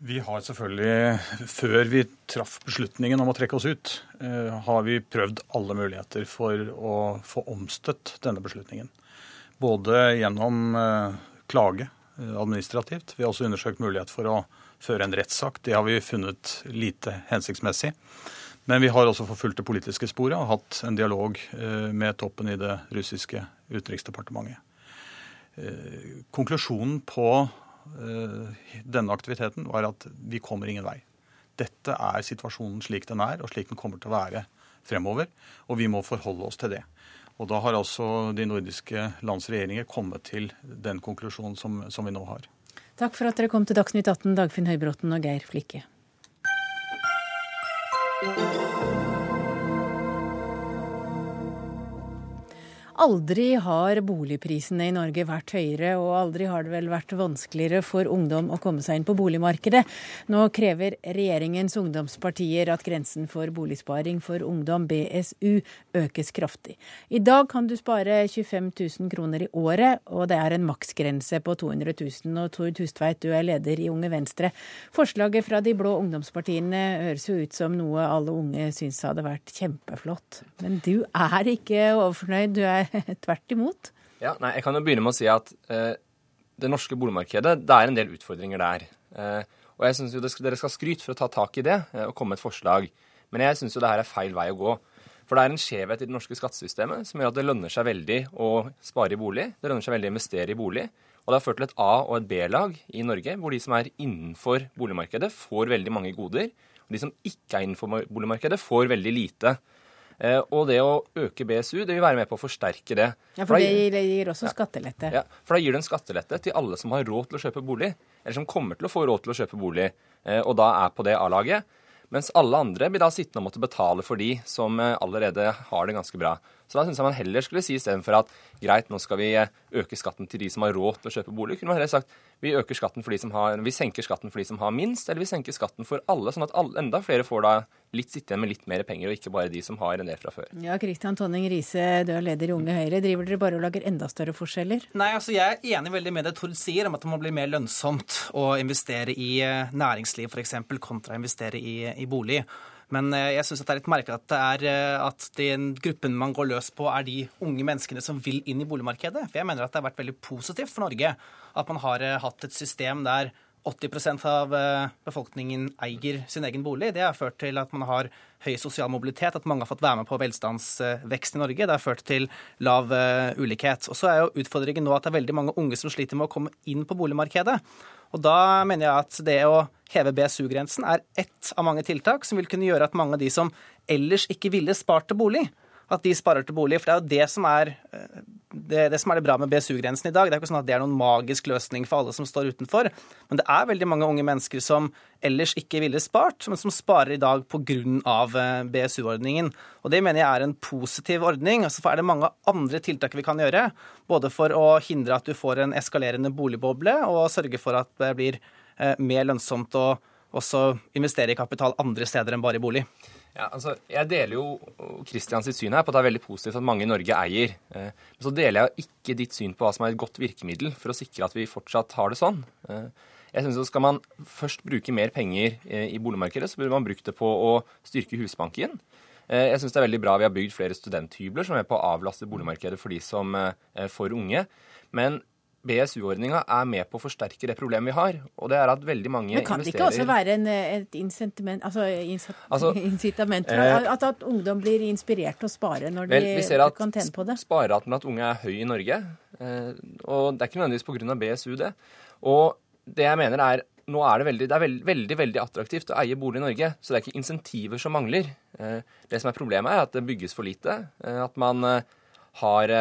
Vi har selvfølgelig, før vi traff beslutningen om å trekke oss ut, eh, har vi prøvd alle muligheter for å få omstøtt denne beslutningen. Både gjennom eh, klage administrativt. Vi har også undersøkt mulighet for å føre en rettssak. Det har vi funnet lite hensiktsmessig. Men vi har også forfulgt det politiske sporet og hatt en dialog eh, med toppen i det russiske utenriksdepartementet. Eh, konklusjonen på eh, denne aktiviteten var at vi kommer ingen vei. Dette er situasjonen slik den er, og slik den kommer til å være fremover. Og vi må forholde oss til det. Og da har altså de nordiske lands regjeringer kommet til den konklusjonen som, som vi nå har. Takk for at dere kom til Dagsnytt 18, Dagfinn Høybråten og Geir Flikke. Aldri har boligprisene i Norge vært høyere, og aldri har det vel vært vanskeligere for ungdom å komme seg inn på boligmarkedet. Nå krever regjeringens ungdomspartier at grensen for boligsparing for ungdom, BSU, økes kraftig. I dag kan du spare 25 000 kroner i året, og det er en maksgrense på 200 000. Og Tord Hustveit, du er leder i Unge Venstre. Forslaget fra de blå ungdomspartiene høres jo ut som noe alle unge syns hadde vært kjempeflott. Men du er ikke overfornøyd. Du er tvert imot. Ja, nei, Jeg kan jo begynne med å si at eh, det norske boligmarkedet, det er en del utfordringer der. Eh, og jeg syns jo dere skal skryte for å ta tak i det eh, og komme med et forslag. Men jeg syns jo det her er feil vei å gå. For det er en skjevhet i det norske skattesystemet som gjør at det lønner seg veldig å spare i bolig. Det lønner seg veldig å investere i bolig. Og det har ført til et A- og et B-lag i Norge, hvor de som er innenfor boligmarkedet, får veldig mange goder. Og de som ikke er innenfor boligmarkedet, får veldig lite. Eh, og det å øke BSU det vil være med på å forsterke det. Ja, For, for det gir også skattelette. Ja, for da gir det en skattelette til alle som har råd til å kjøpe bolig, eller som kommer til å få råd til å kjøpe bolig, eh, og da er på det A-laget. Mens alle andre blir da sittende og måtte betale for de som eh, allerede har det ganske bra. Så da syns jeg man heller skulle si istedenfor at greit, nå skal vi øke skatten til de som har råd til å kjøpe bolig, kunne man heller sagt vi, øker skatten for de som har, vi senker skatten for de som har minst, eller vi senker skatten for alle, sånn at alle, enda flere får da litt sitte igjen med litt mer penger, og ikke bare de som har en del fra før. Ja, Kristian Tonning Riise, du er leder i Unge Høyre. Driver dere bare og lager enda større forskjeller? Nei, altså jeg er enig veldig med det Tord sier, om at det må bli mer lønnsomt å investere i eh, næringsliv f.eks., kontra å investere i, i bolig. Men eh, jeg syns det er litt merkelig at, det er, eh, at den gruppen man går løs på, er de unge menneskene som vil inn i boligmarkedet. For jeg mener at det har vært veldig positivt for Norge at man har eh, hatt et system der 80% av befolkningen eier sin egen bolig. Det har ført til at man har høy sosial mobilitet, at mange har fått være med på velstandsvekst i Norge. Det har ført til lav ulikhet. Og så er jo utfordringen nå at det er veldig mange unge som sliter med å komme inn på boligmarkedet. Og da mener jeg at det å heve BSU-grensen er ett av mange tiltak som vil kunne gjøre at mange av de som ellers ikke ville spart til bolig, at de sparer til bolig. For det er jo det som er eh, det, det som er det bra med BSU-grensen i dag. Det er ikke sånn at det er noen magisk løsning for alle som står utenfor. Men det er veldig mange unge mennesker som ellers ikke ville spart, men som sparer i dag pga. Eh, BSU-ordningen. Og det mener jeg er en positiv ordning. Altså, for er det mange andre tiltak vi kan gjøre. Både for å hindre at du får en eskalerende boligboble, og sørge for at det blir eh, mer lønnsomt å også investere i kapital andre steder enn bare i bolig. Ja, altså, Jeg deler jo Kristians syn her på at det er veldig positivt at mange i Norge eier. Eh, men så deler jeg ikke ditt syn på hva som er et godt virkemiddel for å sikre at vi fortsatt har det sånn. Eh, jeg synes at Skal man først bruke mer penger eh, i boligmarkedet, så burde man brukt det på å styrke Husbanken. Jeg syns det er veldig bra vi har bygd flere studenthybler som er på å avlaste boligmarkedet for de som er for unge. Men BSU-ordninga er med på å forsterke det problemet vi har. Og det er at veldig mange investerer Men kan det ikke også være en, et incitament, altså, altså, incitament eh, at, at, ungdom blir inspirert til å spare når vel, de kan tjene på det? Vi ser at Spareraten blant unge er høy i Norge. Eh, og det er ikke nødvendigvis pga. BSU, det. Og det jeg mener er nå er det, veldig, det er veldig, veldig, veldig attraktivt å eie bolig i Norge, så det er ikke insentiver som mangler. Eh, det som er problemet, er at det bygges for lite. At man har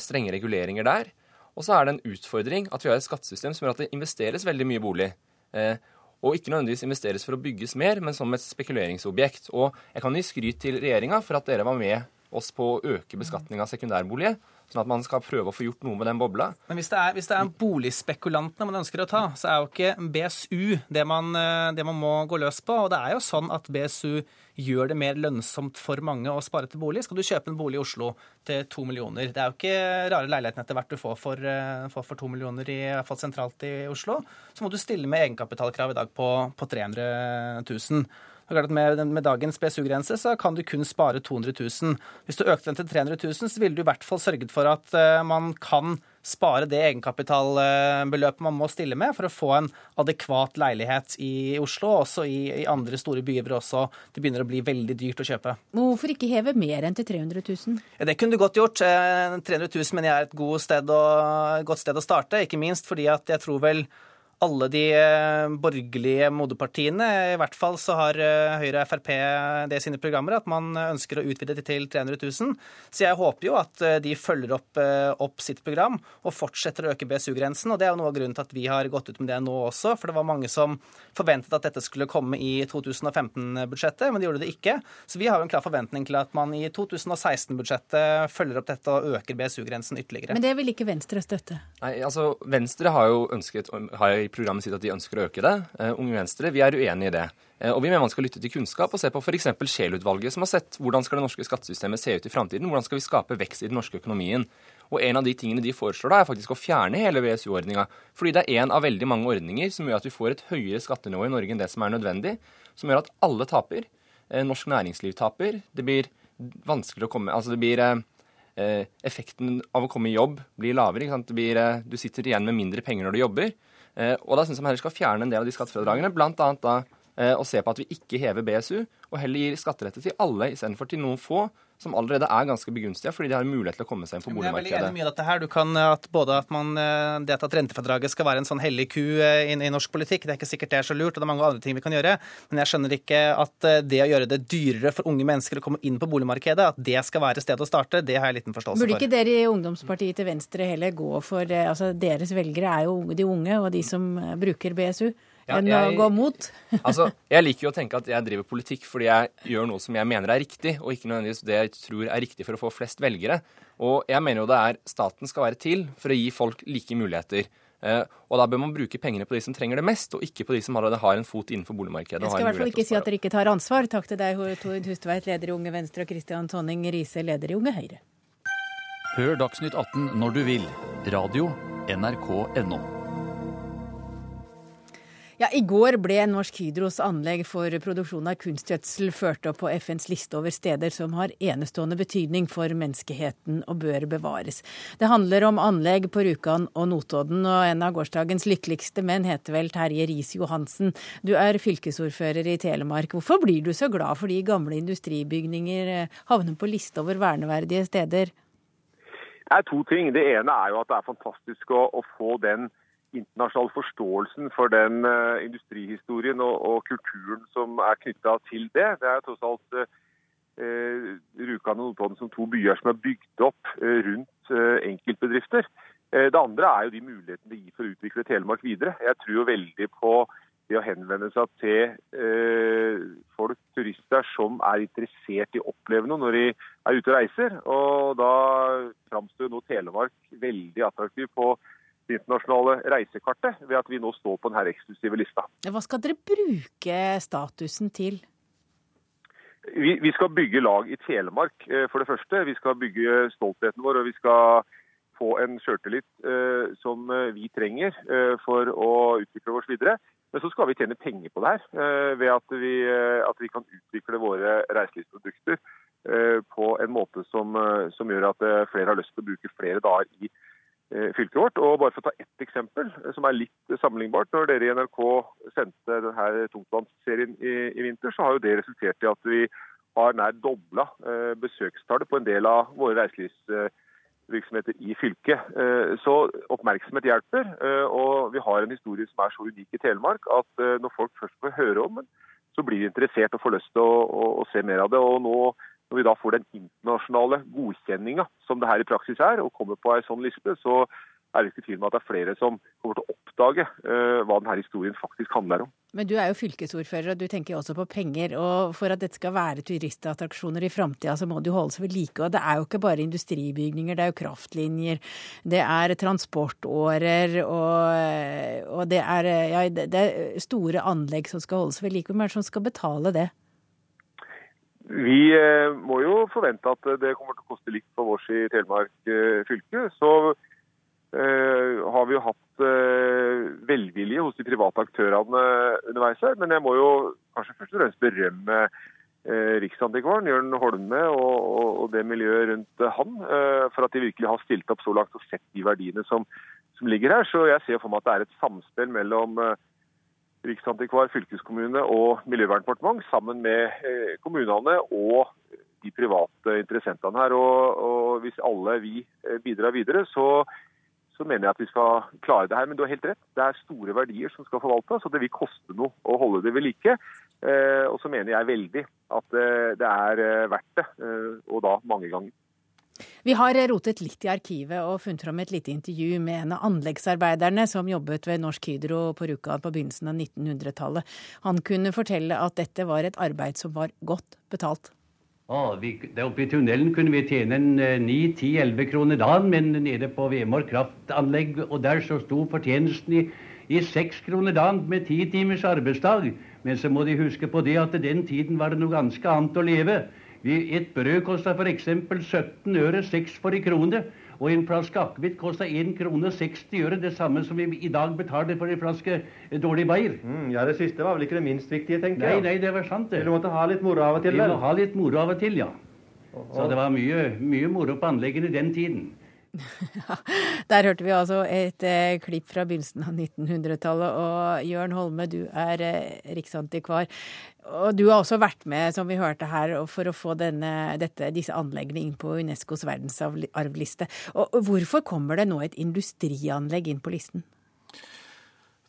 strenge reguleringer der. Og så er det en utfordring at vi har et skattesystem som gjør at det investeres veldig mye bolig. Eh, og ikke nødvendigvis investeres for å bygges mer, men som et spekuleringsobjekt. Og jeg kan gi skryt til regjeringa for at dere var med oss på å øke beskatning av sekundærboliger. Sånn at man skal prøve å få gjort noe med den bobla. Men hvis det er, hvis det er boligspekulantene man ønsker å ta, så er jo ikke BSU det man, eh, det man, må gå løs på. Og det er jo sånn at BSU gjør det mer lønnsomt for mange å spare til bolig. Skal du kjøpe en bolig i Oslo til to millioner Det er jo ikke rare leiligheten etter hvert du får for, for, for to millioner, i, i hvert fall sentralt i Oslo. Så må du stille med egenkapitalkrav i dag på, på 300 000. Med, med, dagens BSU-grense så kan du kun spare 200 000. Hvis du økte den til 300 000, så ville du i hvert fall sørget for at uh, man kan spare det egenkapitalbeløpet man må stille med for å få en adekvat leilighet i Oslo, også i, i andre store byer hvor også det begynner å bli veldig dyrt å kjøpe. Hvorfor ikke heve mer enn til 300 000? Ja, det kunne du godt gjort. 300 eh, 000 mener jeg er et godt sted å, godt sted å starte, ikke minst fordi at jeg tror vel alle de eh, borgerlige moderpartiene. I hvert fall så har eh, Høyre og Frp det i sine programmer, at man ønsker å utvide det til 300 000. Så jeg håper jo at eh, de følger opp, opp sitt program og fortsetter å øke BSU-grensen. Og det er jo noe av grunnen til at vi har gått ut med det nå også, for det var mange som forventet at dette skulle komme i 2015-budsjettet, men det gjorde det ikke. Så vi har jo en klar forventning til at man i 2016-budsjettet følger opp dette og øker BSU-grensen ytterligere. Men det vil ikke Venstre støtte? Nei, altså Venstre har jo ønsket har i programmet sitt at de ønsker å øke det. Uh, Unge Venstre vi er uenig i det. Uh, og vi mener man skal lytte til kunnskap og se på f.eks. Scheel-utvalget, som har sett hvordan skal det norske skattesystemet se ut i framtiden. Hvordan skal vi skape vekst i den norske økonomien. Og en av de tingene de foreslår da, er faktisk å fjerne hele VSU-ordninga. Fordi det er en av veldig mange ordninger som gjør at vi får et høyere skattenivå i Norge enn det som er nødvendig. Som gjør at alle taper. Uh, norsk næringsliv taper. Det blir vanskelig å komme Altså det blir effekten av å komme i jobb blir lavere. Blir, du sitter igjen med mindre penger når du jobber. Eh, og da syns jeg man heller skal fjerne en del av de skattefradragene, bl.a. da eh, å se på at vi ikke hever BSU, og heller gir skattelette til alle istedenfor til noen få som allerede er ganske begunstiga fordi de har mulighet til å komme seg inn på boligmarkedet. Jeg er veldig enig mye dette her. Du kan at både at man, eh, det at rentefradraget skal være en sånn hellig ku i, i norsk politikk, det er ikke sikkert det er så lurt, og det er mange andre ting vi kan gjøre. Men jeg skjønner ikke at det å gjøre det dyrere for unge mennesker å komme inn på boligmarkedet, at det skal være stedet å starte, det har jeg liten forståelse for. Burde ikke dere i ungdomspartiet til Venstre heller gå for altså Deres velgere er jo de unge og de som bruker BSU ja, enn jeg, å gå mot? altså, jeg liker jo å tenke at jeg driver politikk fordi jeg gjør noe som jeg mener er riktig, og ikke nødvendigvis det jeg tror er riktig for å få flest velgere. Og jeg mener jo det er staten skal være til for å gi folk like muligheter. Uh, og da bør man bruke pengene på de som trenger det mest, og ikke på de som allerede har en fot innenfor boligmarkedet. Jeg skal i hvert fall ikke si at dere ikke tar ansvar. Takk til deg, Tord Hustveit, leder i Unge Venstre, og Kristian Tonning Riise, leder i Unge Høyre. Hør Dagsnytt 18 når du vil. Radio NRK.no. Ja, I går ble Norsk Hydros anlegg for produksjon av kunstgjødsel ført opp på FNs liste over steder som har enestående betydning for menneskeheten og bør bevares. Det handler om anlegg på Rjukan og Notodden, og en av gårsdagens lykkeligste menn heter vel Terje Riis-Johansen. Du er fylkesordfører i Telemark. Hvorfor blir du så glad fordi gamle industribygninger eh, havner på liste over verneverdige steder? Det er to ting. Det ene er jo at det er fantastisk å, å få den internasjonale forståelsen for den uh, industrihistorien og, og, kulturen som er knytta til det. Det er tross alt uh, Rjukan og Notodden som to byer som er bygd opp uh, rundt enkeltbedrifter. det andre er jo de mulighetene det gir for å utvikle Telemark videre. Jeg tror jo veldig på det å henvende seg til folk, turister, som er interessert i å oppleve noe når de er ute og reiser. Og da framstår nå Telemark veldig attraktiv på det internasjonale reisekartet ved at vi nå står på denne eksklusive lista. Hva skal dere bruke statusen til? Vi, vi, skal bygge lag i Telemark, eh, for det første. Vi skal bygge stoltheten vår, og vi skal få en sjøltillit eh, som eh, vi trenger eh, for å utvikle oss videre. Men så skal vi tjene penger på det her, eh, ved at vi, eh, at vi, kan utvikle våre reiselivsprodukter på en måte som, som gjør at flere har lyst til å bruke flere dager i fylket vårt. Og bare for å ta ett eksempel, eh, som er litt sammenlignbart. Når dere i NRK sendte denne tungtvannsserien i, i, vinter, så har jo det resultert i at vi har nær dobla eh, besøkstallet på en del av våre reiselivsvirksomheter i fylket. Eh, så oppmerksomhet hjelper. Eh, og vi har en historie som er så unik i Telemark at eh, når folk først får høre om den, så blir de interessert og får lyst til å, å, å se mer av det. Og nå når vi da får den internasjonale godkjenninga som det her i praksis er, og kommer på ei sånn liste, så, er det ikke tvil om at det er flere som kommer til å oppdage uh, hva denne historien faktisk handler om. Men du er jo fylkesordfører, og du tenker også på penger. Og for at dette skal være turistattraksjoner i framtida, så må det jo holdes ved like. Og det er jo ikke bare industribygninger, det er jo kraftlinjer, det er transportårer, og, og det, er, ja, det, er, store anlegg som skal holdes ved like. Hvem er det som skal betale det? Vi eh, må jo forvente at det kommer til å koste litt for oss i Telemark eh, fylke. Så eh, har vi jo hatt velvilje hos de private aktørene underveis her. Men jeg må jo kanskje først og fremst berømme Riksantikvaren, Jørn Holme, og, det miljøet rundt han, for at de virkelig har stilt opp så langt og sett de verdiene som, som ligger her. Så jeg ser for meg at det er et samspill mellom Riksantikvar, fylkeskommune og Miljøverndepartement sammen med eh, kommunene og de private interessentene her. Og, og hvis alle vi eh, bidrar videre, så, så, mener jeg at vi skal klare det her. Men du har helt rett. Det er store verdier som skal forvaltes, og det vil koste noe å holde det ved like. Eh, og så mener jeg veldig at det er verdt det, og da mange ganger. Vi har rotet litt i arkivet og funnet fram et lite intervju med en av anleggsarbeiderne som jobbet ved Norsk Hydro på Rjukan på begynnelsen av 1900-tallet. Han kunne fortelle at dette var et arbeid som var godt betalt. Ah, vi, der oppe i tunnelen kunne vi tjene 9-10-11 kroner dagen, men nede på Vemork kraftanlegg og der så sto fortjenesten i, i 6 kroner dagen med 10 timers arbeidsdag. Men så må de huske på det at den tiden var det noe ganske annet å leve. Et brød kosta f.eks. 17 øre, 6 for en krone. Og en flaske akevitt kosta 1 krone 60 øre, det samme som vi i dag betaler for en flaske dårlig bayer. Mm, ja, det siste var vel ikke det minst viktige, tenker jeg. Nei, nei, det var sant, det. Du måtte ha litt moro av og til? Vi må ha litt moro av og til, ja. Så det var mye, mye moro på anleggene den tiden. Der hørte vi altså et eh, klipp fra begynnelsen av 1900-tallet. Og Jørn Holme, du er eh, riksantikvar. Og du har også vært med, som vi hørte her, for å få denne, dette, disse anleggene inn på Unescos verdensarvliste. Og hvorfor kommer det nå et industrianlegg inn på listen?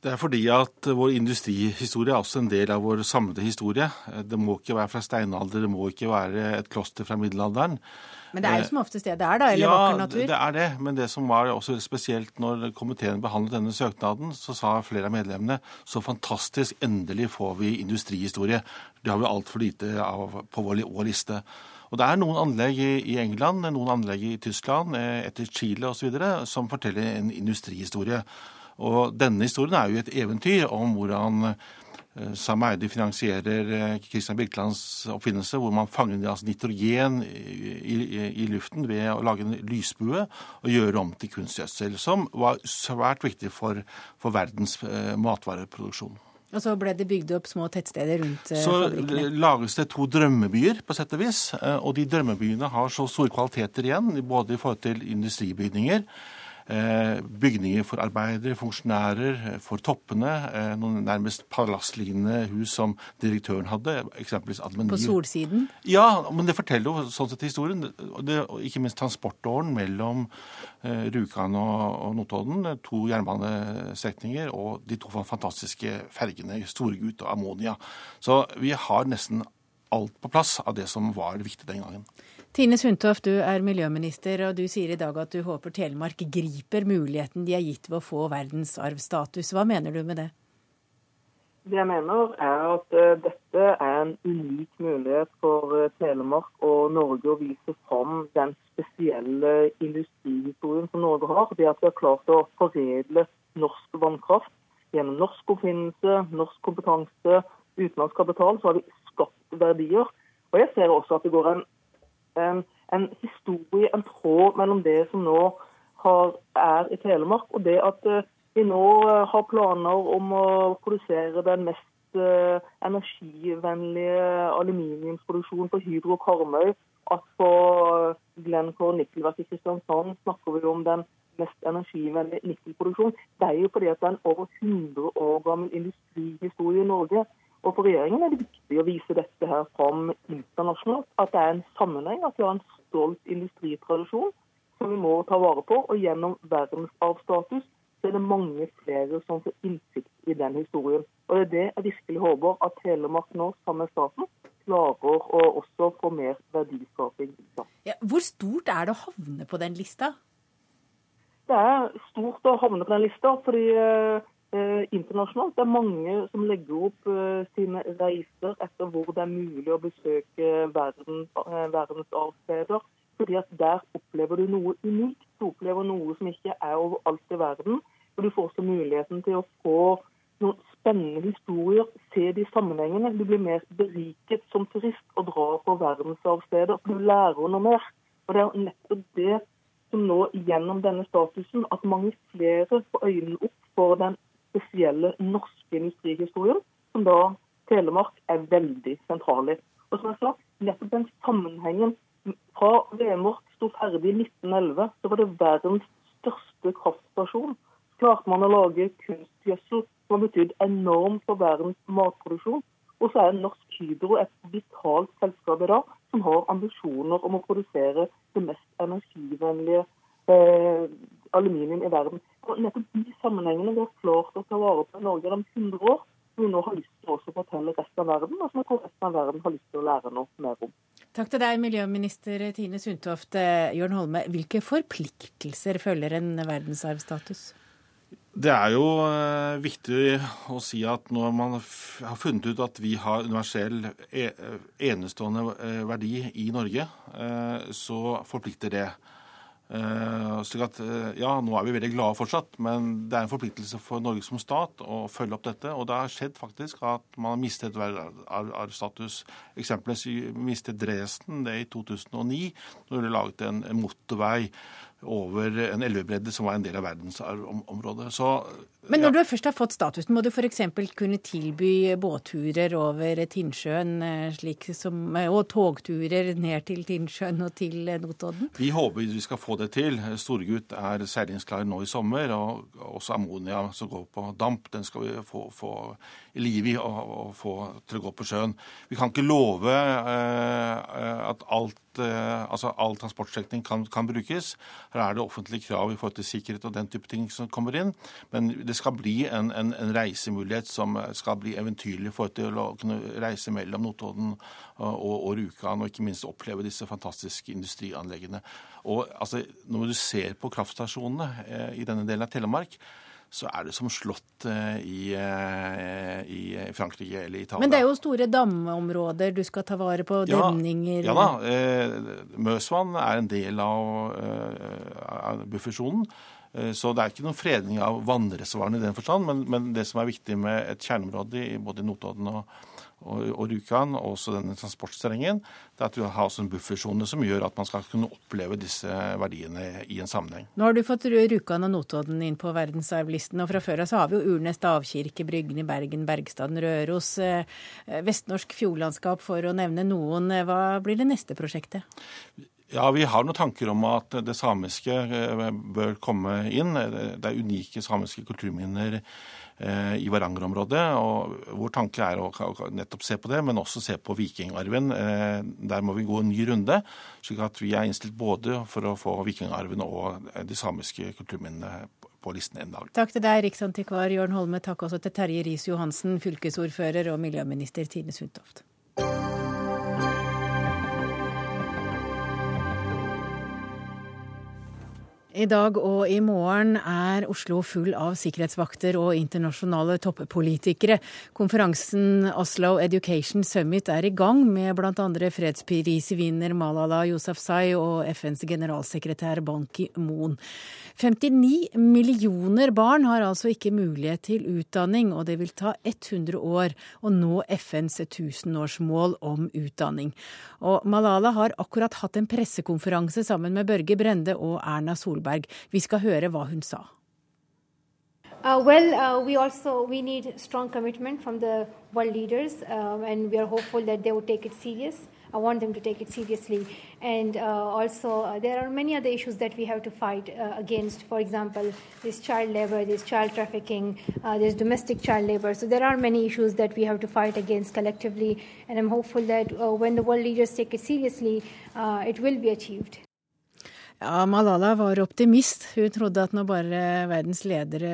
Det er fordi at vår industrihistorie er også en del av vår samlede historie. Det må ikke være fra steinalder, det må ikke være et kloster fra middelalderen. Men det er jo som oftest det det er, da? Eller ja, vakker natur? Ja, det er det. Men det som var også spesielt når komiteen behandlet denne søknaden, så sa flere av medlemmene så fantastisk, endelig får vi industrihistorie. Det har vi altfor lite av på vår, vår liste. Og Det er noen anlegg i England, noen anlegg i Tyskland, eh, etter Chile osv. som forteller en industrihistorie. Og denne historien er jo et eventyr om hvordan eh, Sam Eide finansierer eh, Christian Birkelands oppfinnelse, hvor man fanger altså nitrogen i, i, i, luften ved å lage en lysbue og gjøre om til kunstgjødsel, som var svært viktig for, for verdens eh, matvareproduksjon. Og så ble det bygd opp små tettsteder rundt så fabrikkene? Så lages det to drømmebyer, på sett og vis. Og de drømmebyene har så store kvaliteter igjen, både i forhold til industribygninger Eh, bygninger for arbeidere, funksjonærer, eh, for toppene. Eh, noen nærmest palasslignende hus som direktøren hadde. eksempelvis Admeni. På Solsiden? Ja, men det forteller jo sånn sett historien. Det, ikke minst transportåren mellom Rjukan og, og Notodden. To jernbanestrekninger og de to fantastiske fergene Storegut og Ammonia. Så vi har nesten alt på plass av det som var viktig den gangen. Tine Sundtoft, du er miljøminister, og du sier i dag at du håper Telemark griper muligheten de er gitt ved å få verdensarvstatus. Hva mener du med det? Det jeg mener er at uh, dette er en unik mulighet for uh, Telemark og Norge å vise fram den spesielle industrihistorien som Norge har. Det at vi har klart å foredle norsk vannkraft gjennom norsk oppfinnelse, norsk kompetanse, utenlandsk kapital, så har vi skapt verdier. Og jeg ser også at det går en en, en historie, en tråd mellom det som nå har, er i Telemark, og det at uh, vi nå uh, har planer om å produsere den mest uh, energivennlige aluminiumsproduksjonen på Hydro Karmøy. At på Glencore nikkelverk i Kristiansand snakker vi om den mest energivennlige nikkelproduksjonen. Det er jo fordi at det er en over 100 år gammel industrihistorie i Norge. Og For regjeringen er det viktig å vise dette her fram internasjonalt. At det er en sammenheng, at vi har en stolt industritradisjon som vi må ta vare på. Og gjennom verdensarvstatus så er det mange flere som får innsikt i den historien. Og Det er det jeg virkelig håper at Telemark nå, sammen med staten, klarer å også få mer verdiskaping. Ja, hvor stort er det å havne på den lista? det er stort å havne på den lista. fordi eh, internasjonalt det er mange som legger opp eh, sine reiser etter hvor det er mulig å besøke verden, eh, verdensarvsteder. Fordi at der opplever du noe unikt. Du opplever noe som ikke er overalt i verden. Og du får også muligheten til å få noen spennende historier, se de sammenhengene. Du blir mer beriket som turist og drar på verdensarvsteder. Du lærer noe mer. Og det er nettopp det som nå gjennom denne statusen, at mange flere får øynene opp for den spesielle norske industrihistorien, som da Telemark er veldig sentral i. Og som jeg sa, nettopp den sammenhengen fra Vemork sto ferdig i 1911, så var det verdens største kraftstasjon. Klarte man å lage kunstgjødsel som har betydd enormt for verdens matproduksjon. Og så er Norsk Hydro et vitalt selskap i dag som har ambisjoner om å produsere det mest energivennlige eh, aluminium i verden. Og nettopp de sammenhengene vi har klart å ta vare på i Norge gjennom 100 år, som vi nå har lyst til å fortelle resten av verden, og som jeg tror resten av verden har lyst til å lære noe mer om. Takk til deg, miljøminister Tine Sundtoft. Eh, Jørn Holme, hvilke forpliktelser følger en verdensarvstatus? Det er jo eh, viktig å si at når man har funnet ut at vi har universell e, enestående eh, verdi i Norge, så forplikter det. Uh, slik at, uh, ja, Nå er vi veldig glade fortsatt, men det er en forpliktelse for Norge som stat å følge opp dette. Og det har skjedd faktisk at man har mistet verdensarvstatus. Eksempelvis mistet Dresden det i 2009, når ble laget en motorvei over en elvebredde som var en del av verdensarvområdet. Så men når ja. du først har fått statusen, må du f.eks. kunne tilby båtturer over Tinnsjøen eh, som, eh, og togturer ned til Tinnsjøen og til eh, Notodden? Vi håper vi skal få det til. Storgutt er seilingsklar nå i sommer. Og også ammonia som går på damp, den skal vi få, få i live i og, og, få til å gå på sjøen. Vi kan ikke love eh, at alt altså all transportstrekning kan, kan, brukes. Her er det offentlige krav i forhold til sikkerhet og den type ting som kommer inn. Men det det skal bli en, en, en, reisemulighet som skal bli eventyrlig for til å kunne reise mellom Notodden og, og Rjukan, og ikke minst oppleve disse fantastiske industrianleggene. Og altså, Når du ser på kraftstasjonene eh, i denne delen av Telemark, så er det som slått eh, i, eh, i, Frankrike eller Italia. Men det er jo store damområder du skal ta vare på, ja, demninger Ja da. Eh, Møsvann er en del av, av buffersonen. Så det er ikke noen fredning av vannreservoarene i den forstand, men, men, det som er viktig med et kjerneområde i både Notodden og, og, og Rjukan, og også denne transportsterrengen, det er at vi har også en buffersone som gjør at man skal kunne oppleve disse verdiene i en sammenheng. Nå har du fått Rjukan og Notodden inn på verdensarvlisten, og fra før av så har vi jo Urnes stavkirke, Bryggen i Bergen, Bergstaden, Røros, eh, vestnorsk fjordlandskap for å nevne noen. Hva blir det neste prosjektet? Ja, Vi har noen tanker om at det samiske eh, bør komme inn. Det er unike samiske kulturminner eh, i Varangerområdet. og Vår tanke er å nettopp se på det, men også se på vikingarven. Eh, der må vi gå en ny runde, slik at vi er innstilt både for å få vikingarven og de samiske kulturminnene på listen en dag. Takk til deg, riksantikvar Jørn Holme. Takk også til Terje Riis-Johansen, fylkesordfører og miljøminister Tine Sundtoft. I dag og i morgen er Oslo full av sikkerhetsvakter og internasjonale toppolitikere. Konferansen Oslo Education Summit er i gang med bl.a. fredsprisvinner Malala Yousafzai og FNs generalsekretær Ban Ki-moon. 59 millioner barn har altså ikke mulighet til utdanning, og det vil ta 100 år å nå FNs tusenårsmål om utdanning. Og Malala har akkurat hatt en pressekonferanse sammen med Børge Brende og Erna Solberg. Vi skal høre hva hun sa. Uh, well, uh, we also we need strong commitment from the world leaders, uh, and we are hopeful that they will take it serious. I want them to take it seriously. And uh, also, uh, there are many other issues that we have to fight uh, against. For example, there's child labor, there's child trafficking, there's domestic child labor. So there are many issues that we have to fight against collectively. And I'm hopeful that when the world leaders take it seriously, it will be achieved. Ja, Malala var optimist. Hun trodde at når bare verdens ledere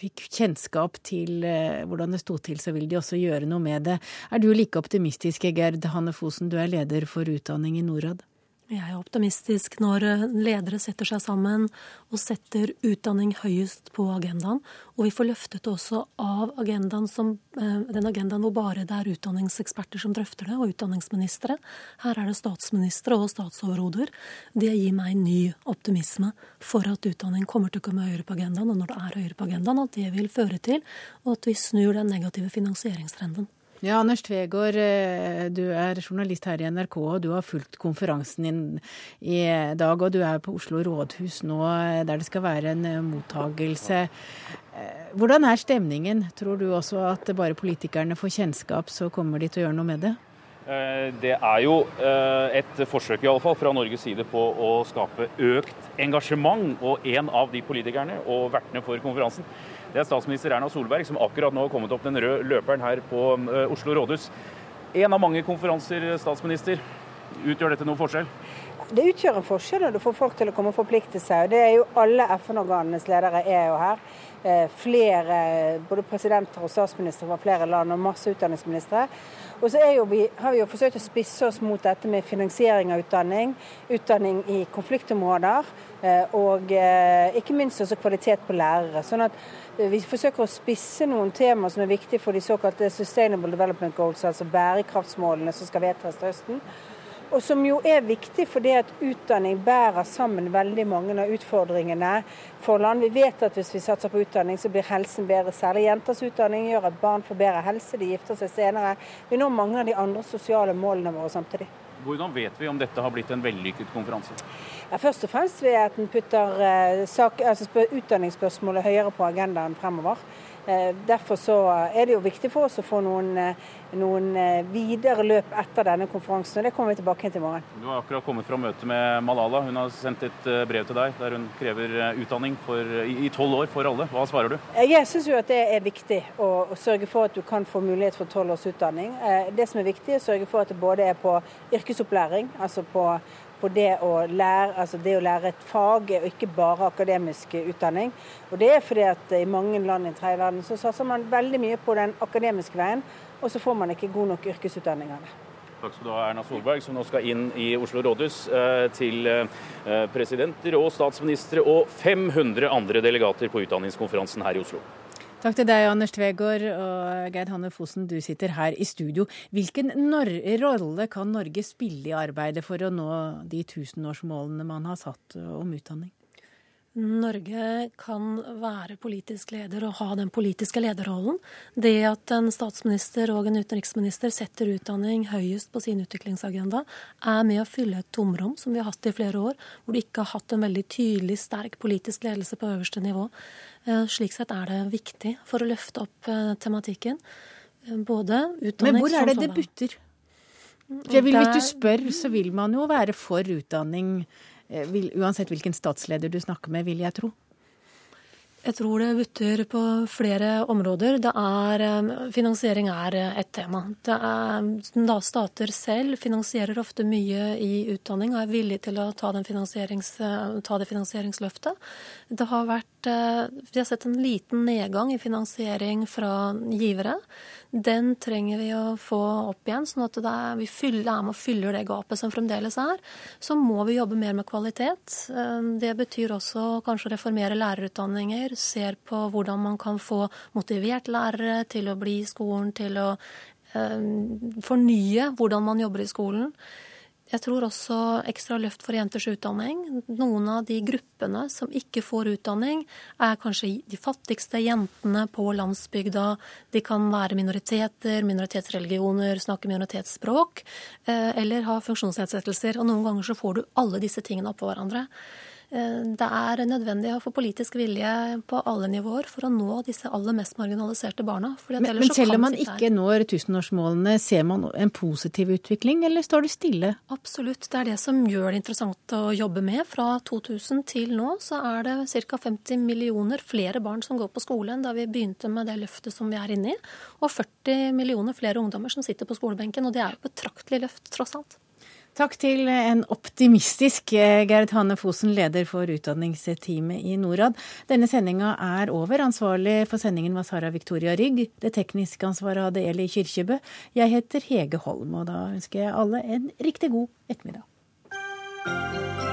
fikk kjennskap til eh, hvordan det sto til, så ville de også gjøre noe med det. Er du like optimistisk, Gerd Hanne Fosen, du er leder for utdanning i Norad? Jeg er optimistisk når eh, ledere setter seg sammen og setter utdanning høyest på agendaen. Og vi får løftet det også av agendaen som, eh, den agendaen hvor bare det er utdanningseksperter som drøfter det, og utdanningsministre. Her er det statsministre og statsoverhoder. Det gir meg ny optimisme for at utdanning kommer til å komme høyere på agendaen, og når det er høyere på agendaen, at det vil føre til at vi snur den negative finansieringstrenden. Ja, Anders Tvegård, eh, du er journalist her i NRK, og du har fulgt konferansen din i dag. Og du er på Oslo rådhus nå, eh, der det skal være en eh, mottagelse. Hvordan er stemningen? Tror du også at bare politikerne får kjennskap, så kommer de til å gjøre noe med det? Det er jo et forsøk i alle fall fra Norges side på å skape økt engasjement. Og en av de politikerne og vertene for konferansen det er statsminister Erna Solberg, som akkurat nå har kommet opp den røde løperen her på eh, Oslo rådhus. En av mange konferanser, statsminister. Utgjør dette noen forskjell? Det utgjør en forskjell når du får folk til å komme og forplikte seg. det er jo Alle FN-organenes ledere er jo her. Eh, flere, både presidenter og statsministre fra flere land og masse utdanningsministre. Og så vi, har vi jo forsøkt å spisse oss mot dette med finansiering av utdanning, utdanning i konfliktområder, eh, og ikke minst også kvalitet på lærere. sånn at vi forsøker å spisse noen temaer som er viktige for de såkalte Sustainable Development Goals, altså bærekraftsmålene som skal vedtas til høsten. Og som jo er viktig fordi at utdanning bærer sammen veldig mange av utfordringene for land. Vi vet at hvis vi satser på utdanning, så blir helsen bedre. Særlig jenters utdanning gjør at barn får bedre helse, de gifter seg senere. Vi når mange av de andre sosiale målene våre samtidig. Hvordan vet vi om dette har blitt en vellykket konferanse? Ja, først og fremst ved at den putter eh, sak, altså utdanningsspørsmålet høyere på agendaen fremover. Eh, derfor så er det jo viktig for oss å få noen, eh, noen eh, videre løp etter denne konferansen. og Det kommer vi tilbake til i morgen. Du har akkurat kommet fra møte med Malala. Hun har sendt et brev til deg der hun krever utdanning for, i tolv år for alle. Hva svarer du? Jeg syns jo at det er viktig å, å, sørge for at du kan få mulighet for tolv års utdanning. Det som er viktig, er å sørge for at det både er på yrkesopplæring, altså på på det å lære, altså det å lære et fag, og ikke bare akademisk utdanning. Og det er fordi at i mange land i tredje verden så satser man veldig mye på den akademiske veien, og så får man ikke god nok yrkesutdanning av det. Takk skal du ha, Erna Solberg, som nå skal inn i Oslo rådhus eh, til eh, presidenter og statsministre og 500 andre delegater på utdanningskonferansen her i Oslo. Takk til deg, Anders Tvegård og Geir Hanne Fossen, du sitter her i studio. Hvilken rolle kan Norge spille i arbeidet for å nå de tusenårsmålene man har satt om utdanning? Norge kan være politisk leder og ha den politiske lederrollen. Det at en statsminister og en utenriksminister setter utdanning høyest på sin utviklingsagenda, er med å fylle et tomrom som vi har hatt i flere år, hvor du ikke har hatt en veldig tydelig, sterk politisk ledelse på øverste nivå. Eh, slik sett er det viktig for å løfte opp eh, tematikken. Eh, både utdanning Men hvor er det det butter? Vil, hvis du spør, så vil man jo være for utdanning Eh, uansett hvilken statsleder du snakker med, vil jeg tro. Jeg tror det butter på flere områder. Er, eh, finansiering er eh, et tema. Er, stater selv finansierer ofte mye i utdanning og er villige til å ta, ta det finansieringsløftet. Det har vært, vi har sett en liten nedgang i finansiering fra givere. Den trenger vi å få opp igjen, sånn at er, vi fyller, er med og fyller det gapet som fremdeles er. Så må vi jobbe mer med kvalitet. Eh, det betyr også kanskje reformere lærerutdanninger. Ser på hvordan man kan få motivert lærere til å bli i skolen, til å eh, fornye hvordan man jobber i skolen. Jeg tror også ekstra løft for jenters utdanning. Noen av de gruppene som ikke får utdanning, er kanskje de fattigste jentene på landsbygda. De kan være minoriteter, minoritetsreligioner, snakke minoritetsspråk, eh, eller ha funksjonsnedsettelser. Og noen ganger så får du alle disse tingene oppå hverandre. Eh, det er nødvendig å få politisk vilje på alle nivåer for å nå disse aller mest marginaliserte barna. Men, men, selv om man ikke når tusenårsmålene, ser man en positiv utvikling, eller står det stille? Absolutt. Det er det som gjør det interessant å jobbe med. Fra 2000 til nå så er det ca. 50 millioner flere barn som går på skole enn da vi begynte med det løftet som vi er inne i. Og 40 millioner flere ungdommer som sitter på skolebenken. Og det er jo betraktelig løft, tross alt. Takk til en optimistisk eh, Gerd Hanne Fosen, leder for utdanningsteamet i Norad. Denne sendinga er over. Ansvarlig for sendingen var Sara Victoria Rygg. Det tekniske ansvaret hadde Eli Kyrkjebø. Jeg heter Hege Holm, og da ønsker jeg alle en riktig god ettermiddag. P2.